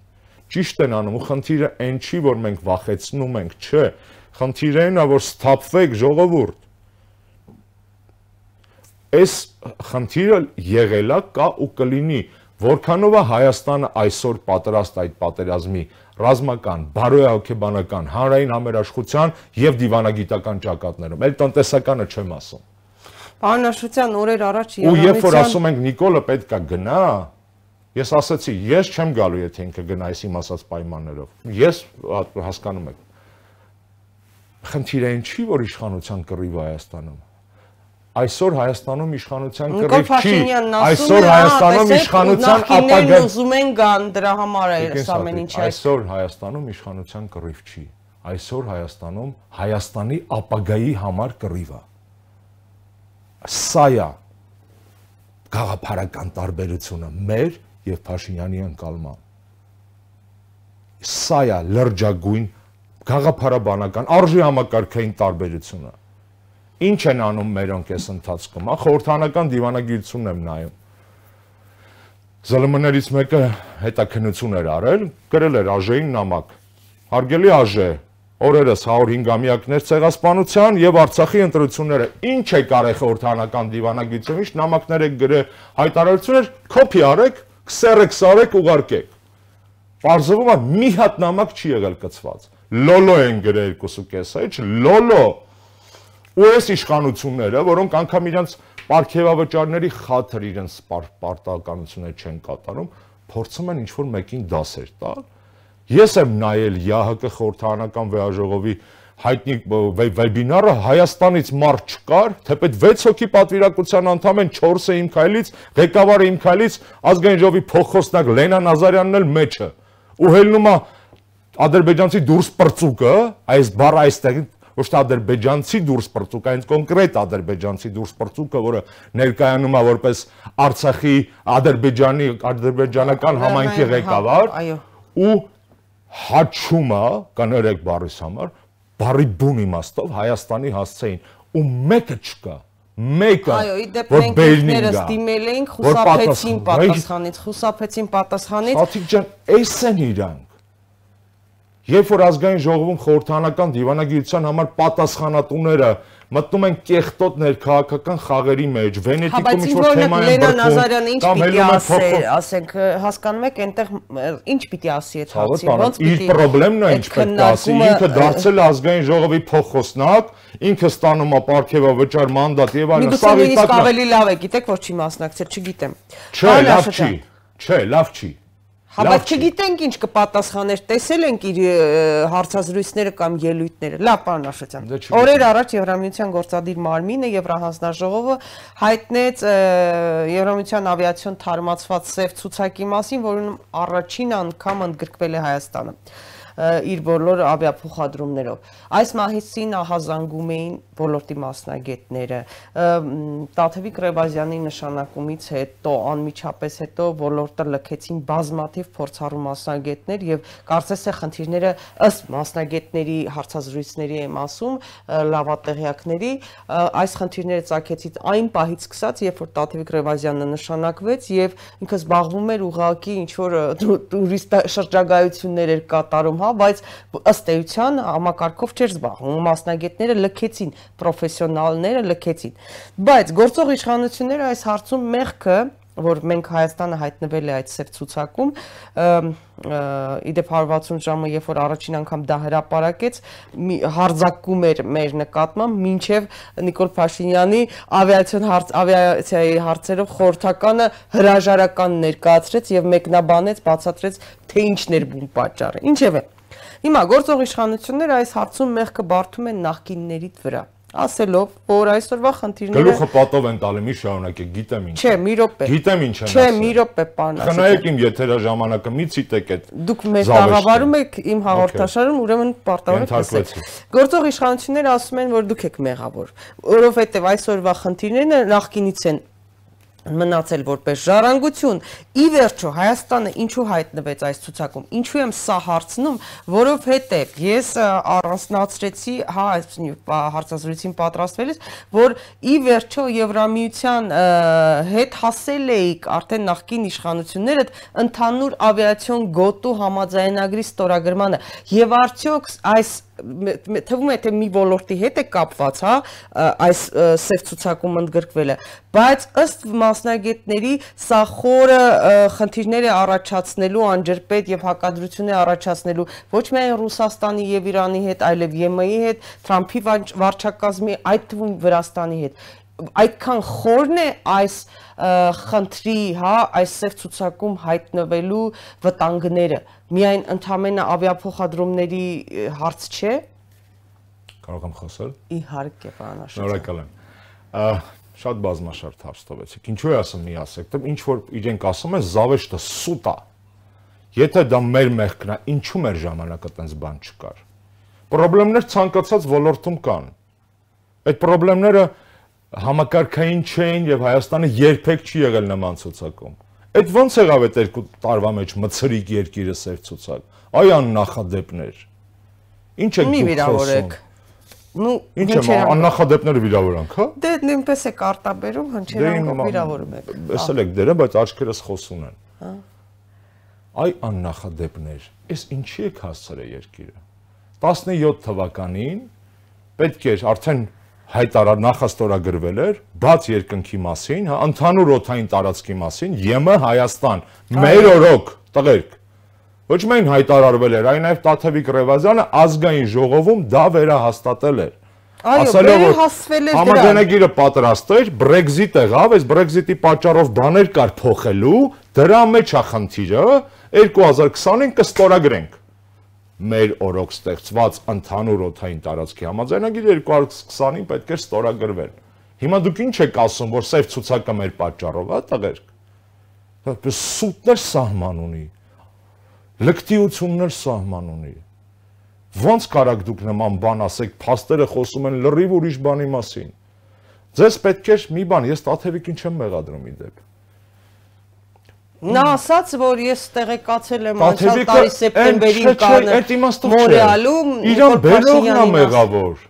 Ճիշտ են անում, ու խնդիրը այն չի, որ մենք վախեցնում ենք, չէ, խնդիրը այն է, որ սթափվեք ժողովուրդ։ Այս խնդիրը եղելա կա ու կլինի, որքանով է Հայաստանը այսօր պատրաստ այդ պատերազմի ռազմական, բարոյահոգեբանական, հանրային համերաշխության եւ դիվանագիտական ճակատներում։ Էլ տնտեսականը չեմ ասում։ Պարոն օրեր առաջ Երանոցյան Ու երբ որ ասում ենք Նիկոլը պետքա գնա, ես ասացի, ես չեմ գալու, եթե ինքը գնա այս իմ ասած պայմաններով։ Ես հասկանում եք։ Խնդիրը այն չի, որ իշխանության կռիվ Հայաստանում այսօր Հայաստանում իշխանության կռիվ չի։ Այսօր Հայաստանում իշխանության ապագա ուզում են գան դրա համար է ամեն ինչ այսօր Հայաստանում իշխանության կռիվ չի։ Այսօր Հայաստանում Հայաստանի ապագայի համար կռիվ է։ Սա է գաղափարական տարբերությունը մեր եւ Փաշինյանի անկալման։ Սա է լրջագույն գաղափարաբանական արժի համակարգային տարբերությունը Ինչ են անում մերոնք այս ընթացքում, հա խորհրդանական դիվանագիտությունն եմ նայում։ ԶԼՄ-ներից մեկը հետաքնություն էր արել, գրել էր ԱԺ-ին նամակ։ Հարգելի ԱԺ, օրերս 105-ամյակներ ցեղասպանության եւ Արցախի ընտրությունները։ Ինչ է կարե խորհրդանական դիվանագիտություն, ինչ նամակներ եք գրել, հայտարարություններ, կոպի արեք, քսերեք, սարեք, ուղարկեք։ Պարզվում է մի հատ նամակ չի եղել կծված։ Լոլո են գրել 2.5, հա, լոլո ու այս իշխանությունները, որոնք անգամ իրենց ապարքեվավճարների խաթր իրենց պարտականությունները չեն կատարում, փորձում են ինչ-որ մեկին դասեր տալ։ Ես եմ նայել ՀՀԿ խորհրդարանական վեաժողովի հայտնի վեբինարը Հայաստանից մարդ չկար, թեպետ 6 հոգի պատվիրակության անդամ են, 4-ը իմ քայլից, ղեկավարը իմ քայլից, ազգային ժողովի փոխոսնակ Լենա Նազարյանն էլ մեջը։ Ու հելնում է ադրբեջանցի դուրս պրծուկը, այս բառը այստեղ ոչ թե ադրբեջանցի դուրս պրծուկ, այնց կոնկրետ ադրբեջանցի դուրս պրծուկը, որը ներկայանում է որպես Արցախի ադրբեջանի ադրբեջանական համայնքի ղեկավար, ու հաչումը, կներեք բառիս համար, բառի բուն իմաստով Հայաստանի հասցեին ու մեկը չկա մեկը Այո, իդեպ մենք ինքներս դիմել էինք, խուսափեցին պատասխանից, խուսափեցին պատասխանից։ Սաթիկ ջան, էս են իրանք Երբ որ ազգային ժողովում խորհրդանական դիվանագիտության համար պատասխանատուները մտնում են կեղտոտ ներքաղաքական խաղերի մեջ, Վենետիկում ինչ որ թեմա են բռնում, կամ հելում են փոխող, ասենք, հասկանում եք, այնտեղ ինչ պիտի ասի այդ հարցին, ոնց պիտի Իր խնդրեմն է ինչ պետք է ասի, ինքը դարձել է ազգային ժողովի փոխոսնակ, ինքը ստանում է ապարքեվավճար մանդատ եւ այլն, սա իսկ ավելի լավ է, գիտեք, որ չի մասնակցել, չգիտեմ։ Չէ, լավ չի։ Չէ, լավ չի։ Հա բայց չգիտենք ինչ կպատասխաներ, տեսել ենք իր հարցազրույցները կամ ելույթները։ Լավ, պարոն Աշոտյան։ Օրեր առաջ Եվրամիության գործադիր մարմինը Եվրահանձնաժողովը հայտնեց Եվրամիության ավիացիոն թարմացված սև ցուցակի մասին, որում առաջին անգամ ընդգրկվել է Հայաստանը իր բոլոր ավիափոխադրումներով։ Այս մահիցին ահազանգում էին ոլորտի մասնագետները։ Տաթևիկ Ռևազյանի նշանակումից հետո, անմիջապես հետո ոլորտը լքեցին բազմաթիվ փորձառու մասնագետներ եւ կարծես թե խնդիրները ըստ մասնագետների հարցազրույցների եմ ասում, լավատեղյակների, այս խնդիրները ցակեցից այն պահից սկսած, երբ որ Տաթևիկ Ռևազյանը նշանակվեց եւ ինքը զբաղվում էր ուղակի ինչ որ տուրիստ շրջագայություններ էր կատարում, հա, բայց ըստ էության համակարգով չէր զբաղվում, մասնագետները լքեցին պրոֆեսիոնալները լքեցին։ Բայց գործող իշխանությունները այս հարցում մեղքը որ մենք Հայաստանը հայտնվել է այդ սև ցուցակում, իդեպ 160 ժամը, երբ որ առաջին անգամ դա հրապարակեց, հարձակում էր մեր նկատմամբ, մինչև Նիկոլ Փաշինյանի ավիացիոն հարց ավիացիայի հարցերով խորհրդականը հրաժարական ներկայացրեց եւ մեկնաբանեց, բացատրեց, թե ինչն էր բուն պատճառը։ Ինչևէ, հիմա գործող իշխանությունները այս հարցում մեղքը բարթում են նախկիններից վրա ասելով, որ այսօրվա խնդիրները Գլուխը պատով են տալի, մի շարունակեք, գիտեմ ինչ։ Չէ, մի րոպե։ Գիտեմ ինչ եմ ասում։ Չէ, մի րոպե, պարոն Խնայեք իմ եթերա ժամանակը, մի ցիտեք այդ։ Դուք մեր տաղավարում եք իմ հաղորդաշարում, ուրեմն պարտավոր եք։ Գործող իշխանությունները ասում են, որ դուք եք մեղավոր, որովհետև այսօրվա խնդիրները նախկինից են մնացել որպես ժառանգություն։ Ի վերջո Հայաստանը ինչու հայտնվեց այս ցուցակում։ Ինչու եմ սա հարցնում, որովհետև ես առանձնացրեցի, հա, այս հարցազրույցին պատրաստվելիս, որ ի վերջո Եվրամիության հետ հասել էիք արդեն նախկին իշխանությունները ընդհանուր ավիացիոն գոտու համաձայնագրի ստորագրմանը։ Եվ արդյոք այս թվում է թե մի ոլորտի հետ է կապված, հա, այս սև ցուցակում ընդգրկվելը, բայց ըստ մասնագետների սա խորը խնդիրներ է առաջացնելու անջրպետ եւ հակադրություն է առաջացնելու ոչ միայն Ռուսաստանի եւ Իրանի հետ, այլև ԵՄ-ի հետ, Թրամփի վարչակազմի, այդ թվում Վրաստանի հետ այդքան խորն է այս խնդրի, հա, այս սև ցուցակում հայտնվելու վտանգները միայն ընդամենը ավիափոխադրումների հարց չէ։ Կարող եմ խոսել։ Իհարկե, պարոն Աշոտյան։ Շնորհակալ եմ։ Շատ բազմաշերտ հարց տվեցիք։ Ինչու է ասում մի ասեք, դե ինչ որ իրենք ասում են զավեշտը սուտ է։ Եթե դա մեր մեղքն է, ինչու մեր ժամանակը տենց բան չկար։ Պրոբլեմներ ցանկացած ոլորտում կան։ Այդ պրոբլեմները համակարգային չէին եւ Հայաստանը երբեք չի եղել նման ցուցակում Այդ ո՞նց եղավ այդ երկու տարվա մեջ մցրիկ երկիրը սև ցուցակ։ Այ աննախադեպներ։ Ինչ եք դուք վիրավորեք։ Ну, ինչ է աննախադեպները վիրավորանք, հա։ Դե նույնպես է կարտաբերում, հնչերանգով վիրավորում եք։ Էսել եք դերը, բայց աչքերս խոսուն են։ Հա։ Այ աննախադեպներ։ Էս ինչի եք հասցրել երկիրը։ 17 թվականին պետք էր արդեն հայտարար նախաստորագրվել էր բաց երկնքի մասին, հա, ընդհանուր օթային տարածքի մասին, ԵՄ Հայաստան, մեր օրոք, տղերք։ Ոչ միայն հայտարարվել էր, այլ նաև Տաթևիկ Ռևազյանը ազգային ժողովում դա վերահաստատել էր։ էր դրան։ Համաձայնագիրը պատրաստ էր, Brexit եղավ, այս Brexit-ի պատճառով բաներ կար փոխելու, դրա մեջ է խնդիրը, 2025 կստորագրենք մեր օրոք ստեղծված ընդհանուր օթային տարածքի համաձայնագիրը 220-ին պետք է ստորագրվեն։ Հիմա դուք ինչ եք ասում, որ սև ցուցակը մեր պատճառով է, տղերք։ Դες սուտներ սահման ունի։ Լկտիություններ սահման ունի։ Ոնց կարաք դուք նման բան ասեք, փաստերը խոսում են լրիվ ուրիշ բանի մասին։ Ձեզ պետք է մի բան, ես Տաթևիկին չեմ մեղադրում իդեպ Նա ասաց, որ ես տեղեկացել եմ անցյալ տարի սեպտեմբերին չէ։ Մորեալում Իրան բերողն է մեղավոր։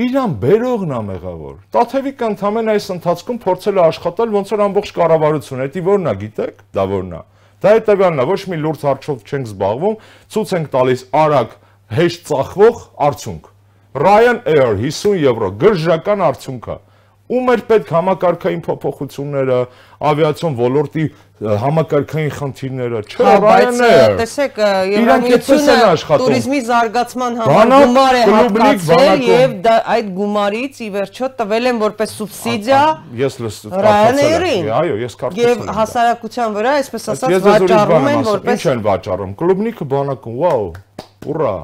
Իրան բերողն է մեղավոր։ Տաթևիկը ընդհանրեն այս ընթացքում փորձել է աշխատել ոնց որ ամբողջ կառավարությունը, դա որն է, գիտեք, դա որն է։ Դա հետեւյալն է, ոչ մի լուրջ հարցով չենք զբաղվում, ցույց ենք տալիս արագ հեշտ ծախվող արդյունք։ Ryanair 50 եվրո գժական արդյունք է ում էր պետք համակարգային փոփոխությունները, ավիացիոն ոլորտի համակարգային խնդիրները չարայեն է։ Տեսեք, Եվրամիությունը туриզմի զարգացման համար գումար է հատկացել եւ այդ գումարից ի վերջո տվել են որպես սուբսիդիա։ Ես լսեցի։ Այո, ես կարծում եմ։ Եվ հասարակության վրա, այսպես ասած, վաճառում են որպես Ինչ են վաճառում։ Կլուբնիկը բանակում, վաո, ուրա։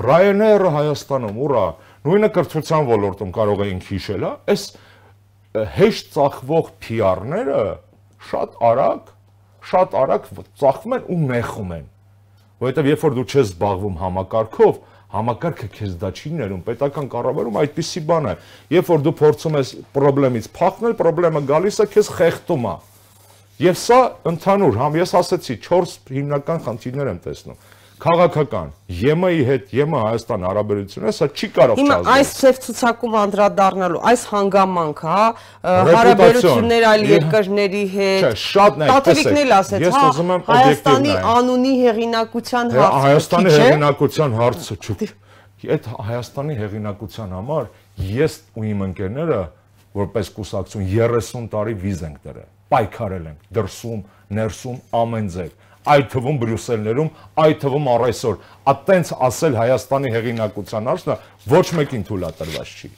Ryanair-ը Հայաստանում, ուրա։ Նույնը կրթության ոլորտում կարող էինք հիշել, հա։ Այս հեշտ ծախվող PR-ները շատ արագ, շատ արագ ծախվում են ու նեղում են։ Որովհետև երբ որ դու չես զբաղվում համակարգով, համակարգը քեզ դա չի ներում, պետական կառավարում այդպիսի բան է։ Երբ որ դու փորձում ես խնդրից փախնել, խնդրը գալիս է քեզ խեղդում է։ Եվ սա ընդհանուր, համ ես ասացի 4 հիմնական խնդիրներ եմ տեսնում քաղաքական ԵՄ-ի հետ ԵՄ Հայաստան հարաբերությունը սա չի կարող չազդել։ Հիմա այս ծև ցուցակում անդրադառնալու այս հանգամանքը, հա, հարաբերություններ այլ երկրների հետ։ Չէ, շատ նայ, տեսեք։ Ես հա, ուզում եմ օբյեկտիվ նայել։ Հայաստանի անունի հեղինակության հարցը։ Հայաստանի հեղինակության հարցը չի։ Այդ Հայաստանի հեղինակության համար ես ու իմ ընկերները որպես կուսակցություն 30 տարի վիզ ենք դրել։ Պայքարել ենք դրսում, ներսում ամեն ձև այդ թվում Բրյուսելներում, այդ թվում առ այսօր, այտենց ասել Հայաստանի հեղինակության հարցն ոչ մեկին թույլատրված չի։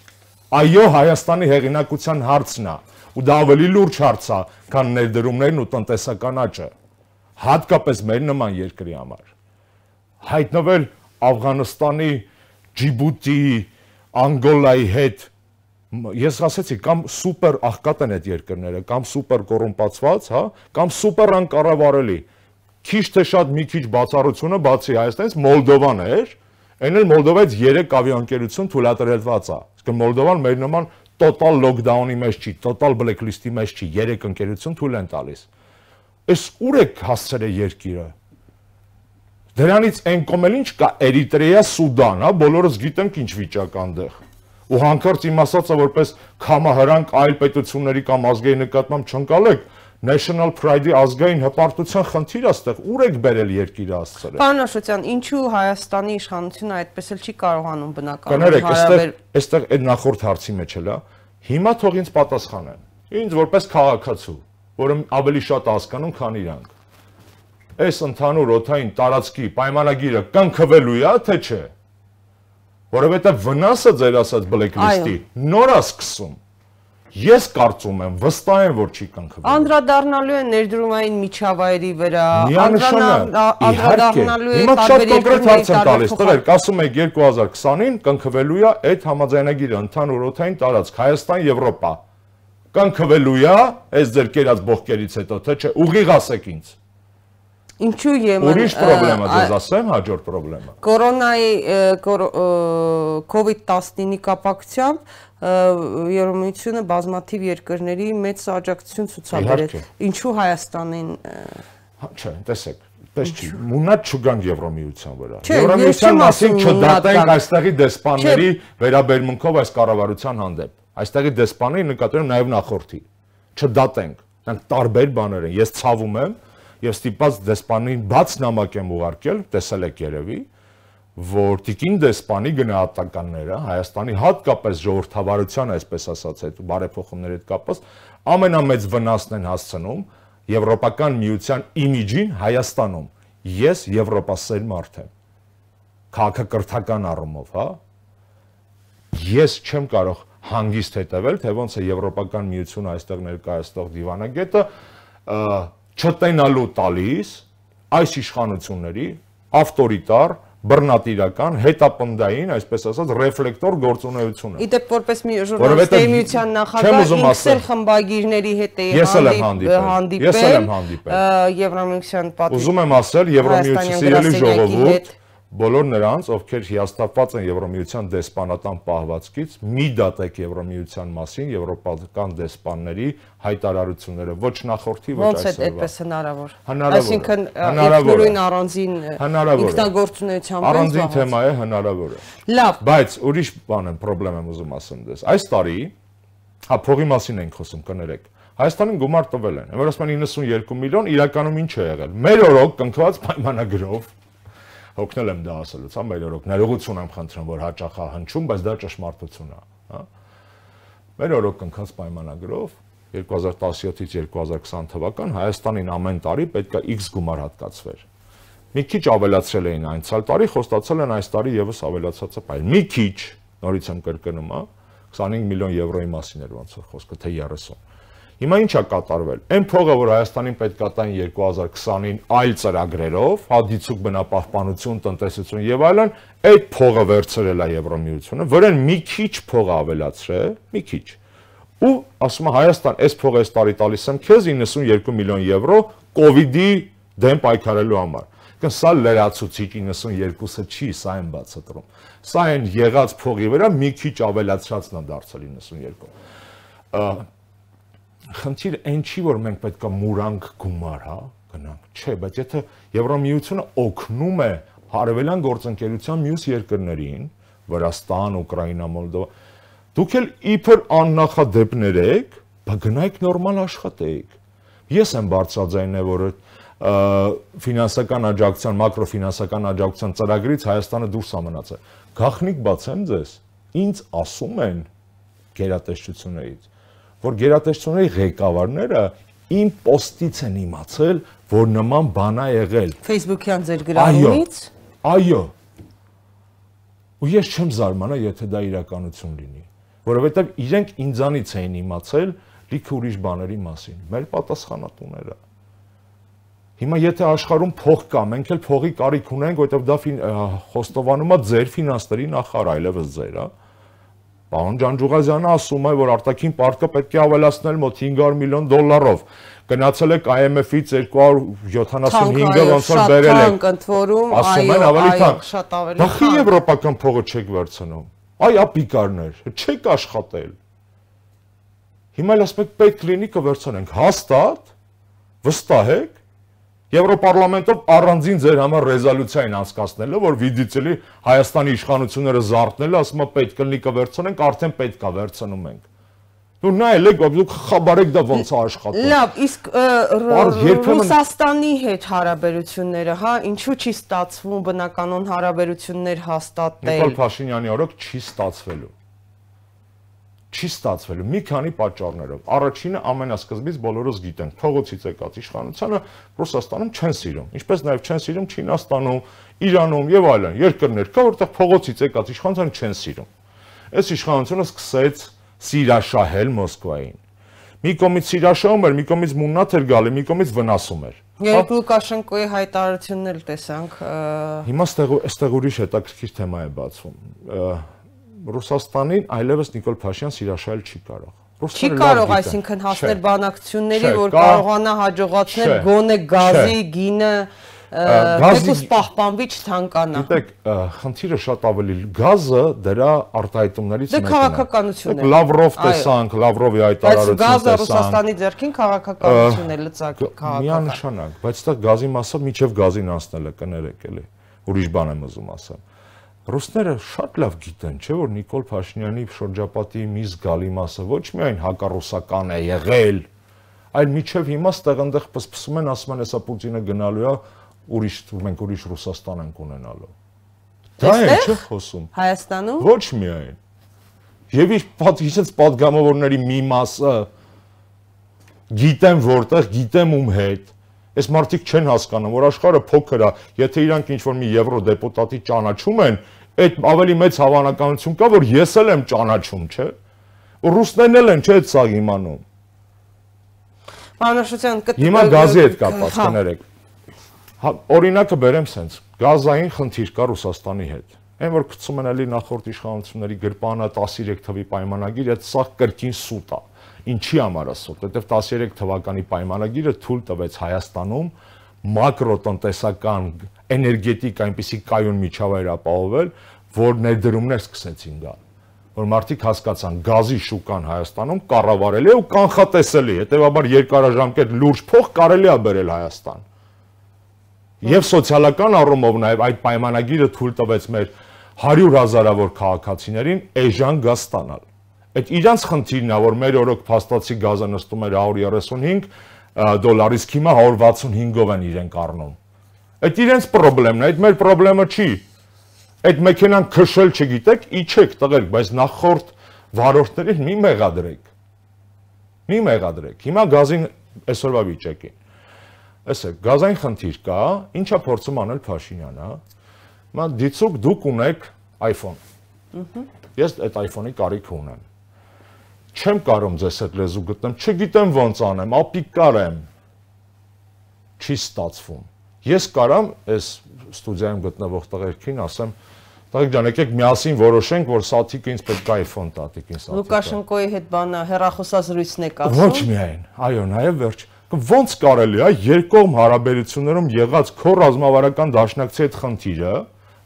Այո, Հայաստանի հեղինակության հարցն է, ու դա ավելի լուրջ հարց է, քան ներդրումներն ու տնտեսական աճը։ Հատկապես մեր նման երկրի համար։ Հայտնվել Աֆղանստանի, Ջիբուտիի, Անգոլայի հետ ես ասացի կամ սուպեր աղքատ են այդ երկրները, կամ սուպեր կոռումպացված, հա, կամ սուպեր անկառավարելի քիչ թե շատ մի քիչ բացառությունը բացի Հայաստանից Մոլդովան էր, այն էլ Մոլդովայից 3 ավիաընկերություն թույլատրելված է։ Իսկ Մոլդովան մեր նման տոտալ լոկդաունի մեջ չի, տոտալ բլեքլիստի մեջ չի, 3 ընկերություն թույլ են տալիս։ Այս ուր է հասցրել երկիրը։ Դրանից այն կոմել ինչ կա Էրիտրեա, Սուդան, հա, բոլորս գիտենք ինչ վիճակ այնտեղ։ Ու հանկարծ իմ ասածը որպես կամահրանք այլ պետությունների կամ ազգերի նկատմամբ չընկալեք, National Pride-ի ազգային հպարտության խնդիր աստեղ ուր եք բերել երկիրը ասցրել։ Պարոն Աշոտյան, ինչու Հայաստանի իշխանությունը այդպես էլ չի կարողանում բնականon Կներեք, այստեղ այստեղ այդ նախորդ հարցի մեջ էլ է։ Հիմա թող ինձ պատասխանեն։ Ինձ որպես քաղաքացու, որը ավելի շատ հասկանում, քան իրանք։ Այս ընդհանուր օթային տարածքի պայմանագիրը կնքվելու է, թե չէ։ Որովհետև վնասը ձեր ասած բլեքլիստի նորա սկսում Ես կարծում եմ, վստահ եմ, որ չի կնքվելու։ Անդրադառնալու է ներդրումային միջավայրի վրա, անդրադառնալու է տարբեր երկրների տալիս։ Տղերք, ասում եք 2020-ին կնքվելու է այդ համաձայնագիրը ընդհանուր օթային տարածք Հայաստան Եվրոպա։ Կնքվելու է այս ձեր կերած բողկերից հետո, թե չէ, ուղիղ ասեք ինձ։ Ինչու Եմեն Ուրիշ խնդրեմա ձեզ ասեմ, հաջորդ խնդրեմա։ Կորոնայի COVID-19-ի կապակցությամբ Եվրոմիությունը բազմաթիվ երկրների մեծ աջակցություն ցուցաբերել։ Ինչու Հայաստանին հա, Չէ, տեսեք, պես չի։ Մունատ չգան Եվրոմիության վրա։ Եվրոմիության մասին չդատենք այստեղի դեսպանների վերաբերմունքով այս կառավարության հանդեպ։ Այստեղի դեսպանների նկատելով նաև նախորդի։ Չդատենք։ Դրանք տարբեր բաներ են։ Ես ցավում եմ, եւ ստիպած դեսպանին բաց նամակ եմ ուղարկել, տեսել եք երևի, որ Տիկին դեսպանի գնահատականները Հայաստանի հատկապես ժողովրդավարության, այսպես ասած, այդ բարեփոխումների հետ կապված ամենամեծ վնասն են հասցնում Եվրոպական միության իմիջին Հայաստանում։ Ես եվրոպասեր մարդ եմ։ Քաղաքակրթական առումով, հա։ Ես չեմ կարող հանգիստ հետևել, թե ոնց է Եվրոպական միությունը այստեղ ներկայացող դիվանագետը չտենալու տալիս այս իշխանությունների ավտորիտար բռնատիրական, հետապնդային, այսպես ասած, ռեֆլեկտոր գործունեությունը։ Իդեպ որպես մի ժուրնալիստի միության նախագահ Excel խմբագիրների հետ է հանդիպել։ Ես էլ եմ հանդիպել։ Եվրամիության պատվի։ Ուզում եմ ասել Եվրամիության սիրելի ժողովուրդ, բոլոր նրանց, ովքեր հիաստապված են Եվրոմիության դեսպանատան պահվածքից, մի դատեք Եվրոմիության մասին եվրոպական դեսպանների հայտարարությունները, ոչ նախորդի, ոչ այսօրվա։ Ոնց է այդպես հնարավոր։ Հնարավոր։ Այսինքն ինքնուրույն առանձին ինքնագործունեությամբ առանձին թեմա է, հնարավոր է։ Լավ։ Բայց ուրիշ բան եմ, խնդրեմ եմ ուզում ասեմ դες։ Այս տարի հա փողի մասին ենք խոսում, կներեք։ Հայաստանին գումար տվել են։ են 92 միլիոն, իրականում ինչ է եղել։ Մեր օրոք կնքված պայմանագրով հոգնել եմ դա ասելուց, հա, մեր օրոք ներողություն եմ խնդրում, որ հաճախա հնչում, բայց դա ճշմարտություն է, հա։ Մեր օրոք կնքած պայմանագրով 2017-ից 2020 թվական Հայաստանին ամեն տարի պետքա X գումար հատկացվեր։ Մի քիչ ավելացրել էին այնցալ տարի, խոստացել են այս տարի եւս ավելացածը բայ։ Մի քիչ, նորից եմ կրկնում, հա, 25 միլիոն եվրոյի մասին էր ոնց որ խոսքը, թե 30 Հիմա ի՞նչ է կատարվել։ Այն փողը, որ Հայաստանին պետք է տային 2020-ին այլ ծրագրերով, հադիցուկ բնապահպանություն, տնտեսություն եւ այլն, այդ փողը վերցրել է Եվրոմիությունը, որեն մի քիչ փող ավելացրել, մի քիչ։ Ու ասում է Հայաստան, այս փողը այս տարի տալիս եմ քեզ 92 միլիոն եվրո կ ូវ իդի դեմ պայքարելու համար։ Կն սա լրացուցիչ 92-ը չի, սա են բացատրում։ Սա են եղած փողի վրա մի քիչ ավելացրածն է դարձել 92 խնդիրը այն չի, որ մենք պետք է մուրանք գումար, հա, գնանք։ Չէ, բայց եթե Եվրոմիությունը օգնում է հարևելյան գործընկերության մյուս երկրներին, Վրաստան, Ուկրաինա, Մոլդովա, դուք էլ իբր աննախադեպներ եք, բա գնայք նորմալ աշխատեիք։ Ես եմ բարձրաձայնել, որ ֆինանսական աջակցության, մակրոֆինանսական աջակցության ծրագրից Հայաստանը դուրս է մնացել։ Գախնիկ բացեմ ձեզ։ Ինչ ասում են գերատեսչություններից որ գերատեսչությունների ղեկավարները իմ պոստից են իմացել, որ նման բան է եղել։ Facebook-յան ձեր գրառումից։ Այո։ Ու ես չեմ զարմանա, եթե դա իրականություն լինի, որովհետև իրենք ինձանից էին իմացել լիքը ուրիշ բաների մասին, մեր պատասխանատուները։ Հիմա եթե աշխարհում փող կա, մենք էլ փողի կարիք ունենք, որովհետև դա խոստովանում է ձեր ֆինանսների նախարար, այլևս ձեր, հա։ Պարոն Ջանջուղազյանը ասում է, որ արտաքին պարտքը պետք է ավելացնել մոտ 500 միլիոն դոլարով գնացել եք IMF-ից 275-ը ոնց որ բերել եք։ Թանկ ընթորում, այո, ավելի թանկ, շատ ավելի թանկ։ Բախի եվրոպական փողը չեք վերցնում։ Այ ապիկարներ, չեք աշխատել։ Հիմա էլ ասում եք պետք լինի կվերցնենք։ Հաստատ վստահ եք Եվրոպարլամենտով առանձին ձեր համար ռեզոլյուցիա են անցկացնելը, որ վիդիցելի Հայաստանի իշխանությունները զարթնել, ասում է պետք լինի կվերցնենք, արդեն պետք է վերցնում ենք։ Դու նայել եք, դուք խաբարեք դա ոնց է աշխատում։ Լավ, իսկ Ռուսաստանի հետ հարաբերությունները, հա, ինչու չի ստացվում բնականon հարաբերություններ հաստատել։ Նիկոլ Փաշինյանի օրոք չի ստացվելու չի ստացվելու մի քանի պատճառներով։ Առաջինը ամենասկզբից բոլորս գիտենք, փողոցից եկած իշխանությունը Ռուսաստանում չեն սիրում, ինչպես նաև չեն սիրում Չինաստանում, Իրանում եւ այլն երկրներ կա, որտեղ փողոցից եկած իշխանությունը չեն սիրում։ Այս իշխանությունը սկսեց սիրաշահել Մոսկվային։ Մի կողմից սիրաշահում էր, մի կողմից մուննաթ էր գալի, մի կողմից վնասում էր։ Երբ Լուկաշենկոյի հայտարարությունն էլ տեսանք։ Հիմա ստեղ ստեղ ուրիշ հետաքրքիր թեմա է բացվում։ Ռուսաստանին այլևս Նիկոլ Փաշյան սիրաշահել չի կարող։ Չի կարող, այսինքն հասնել բանակցությունների, որ կարողանա հաջողացնել գոնե գազի գինը գազի պահպանվի չթանկանա։ Գիտեք, խնդիրը շատ ավելի գազը դրա արտահայտումներից դե մեկն է։ Դե քաղաքականություն է։ Լավրով տեսանք, Լավրովի հայտարարությունը տեսանք։ Բայց գազը Ռուսաստանի ձեռքին քաղաքականություն է լծակ քաղաքական։ Միանշանակ, բայց դա գազի մասը միջև գազին անցնելը կներեք էլի։ Ուրիշ բան եմ ուզում ասել ռուսները շատ լավ գիտեն, չէ՞ որ Նիկոլ Փաշինյանի շրջապատի մի զգալի մասը ոչ միայն հակառուսական է եղել, այլ միչև հիմա ստեղ այնտեղ պսպսում են, ասում են, հեսա Պուտինը գնալու է, ուրիշ մենք ուրիշ Ռուսաստան ենք ունենալու։ Դա է, չէ՞ խոսում։ Հայաստանում։ Ոչ միայն։ Եվ իր պատիժից падգամավորների մի մասը գիտեմ որտեղ, գիտեմ ում հետ Այս մարդիկ չեն հասկանում, որ աշխարհը փոքր է, եթե իրանք ինչ-որ մի եվրոդեպուտատի ճանաչում են, այդ ավելի մեծ հավանականություն կա, որ ես էլ եմ ճանաչում, չէ՞։ Ու ռուսներն էլ են, չէ՞, այդ սա իմանում։ Պարոն Հիմա գազի հետ կապված կներեք Հա, օրինակը բերեմ սենց, գազային խնդիր կա Ռուսաստանի հետ։ Այն որ գցում են էլի նախորդ իշխանությունների գրպանը 13 թվի պայմանագիր, այդ սա կրկին սուտ է։ Ինչի համար սուտ, որտեղ 13 թվականի պայմանագիրը թույլ տվեց Հայաստանում մակրոտնտեսական էներգետիկ այնպիսի կայուն միջավայր ապահովել, որ ներդրումներ սկսեցին գալ որ մարդիկ հասկացան գազի շուկան Հայաստանում կառավարելի է ու կանխատեսելի, հետեւաբար երկարաժամկետ լուրջ փող կարելի է բերել Հայաստան Եվ սոցիալական առումով նաև այդ պայմանագիրը թույլ տվեց մեր 100 հազարավոր քաղաքացիներին էժան գազ ստանալ։ Այդ իրանց խնդիրն է, որ մեր օրոք փաստացի գազը նստում էր 135 դոլարից հիմա 165-ով են իրենք առնում։ Այդ իրենց խնդիրն է, այդ մեր խնդրեմը չի։ Այդ մեքենան քշել չգիտեք, իջեք տղերք, բայց նախորդ վարորդներին մի մեղադրեք։ Մի մեղադրեք։ Հիմա գազին այսօրվա վիճակին Այսեք, գազային խնդիր կա, ինչա փորձում անել Փաշինյանը, մա դիցուկ դուք ունեք iPhone։ Ես այդ iPhone-ի կարիք ունեմ։ Չեմ կարող ձեզ այդ լեզու գտնեմ, չգիտեմ ոնց անեմ, ապիկ կարեմ։ Չի ստացվում։ Ես կարամ այս ստուդիայում գտնվող տղերքին ասեմ, Տղեկ ջան, եկեք միասին որոշենք, որ Սաթիկը ինձ պետք է iPhone տա, տիկին Սաթիկը։ Լուկաշենկոյի հետ բանը հերախոսազրույցն եք ասում։ Ոչ միայն, այո, նաև վերջ ոնց կարելի է երկկողմ հարաբերություններում եղած քո ռազմավարական դաշնակցի հետ խնդիրը,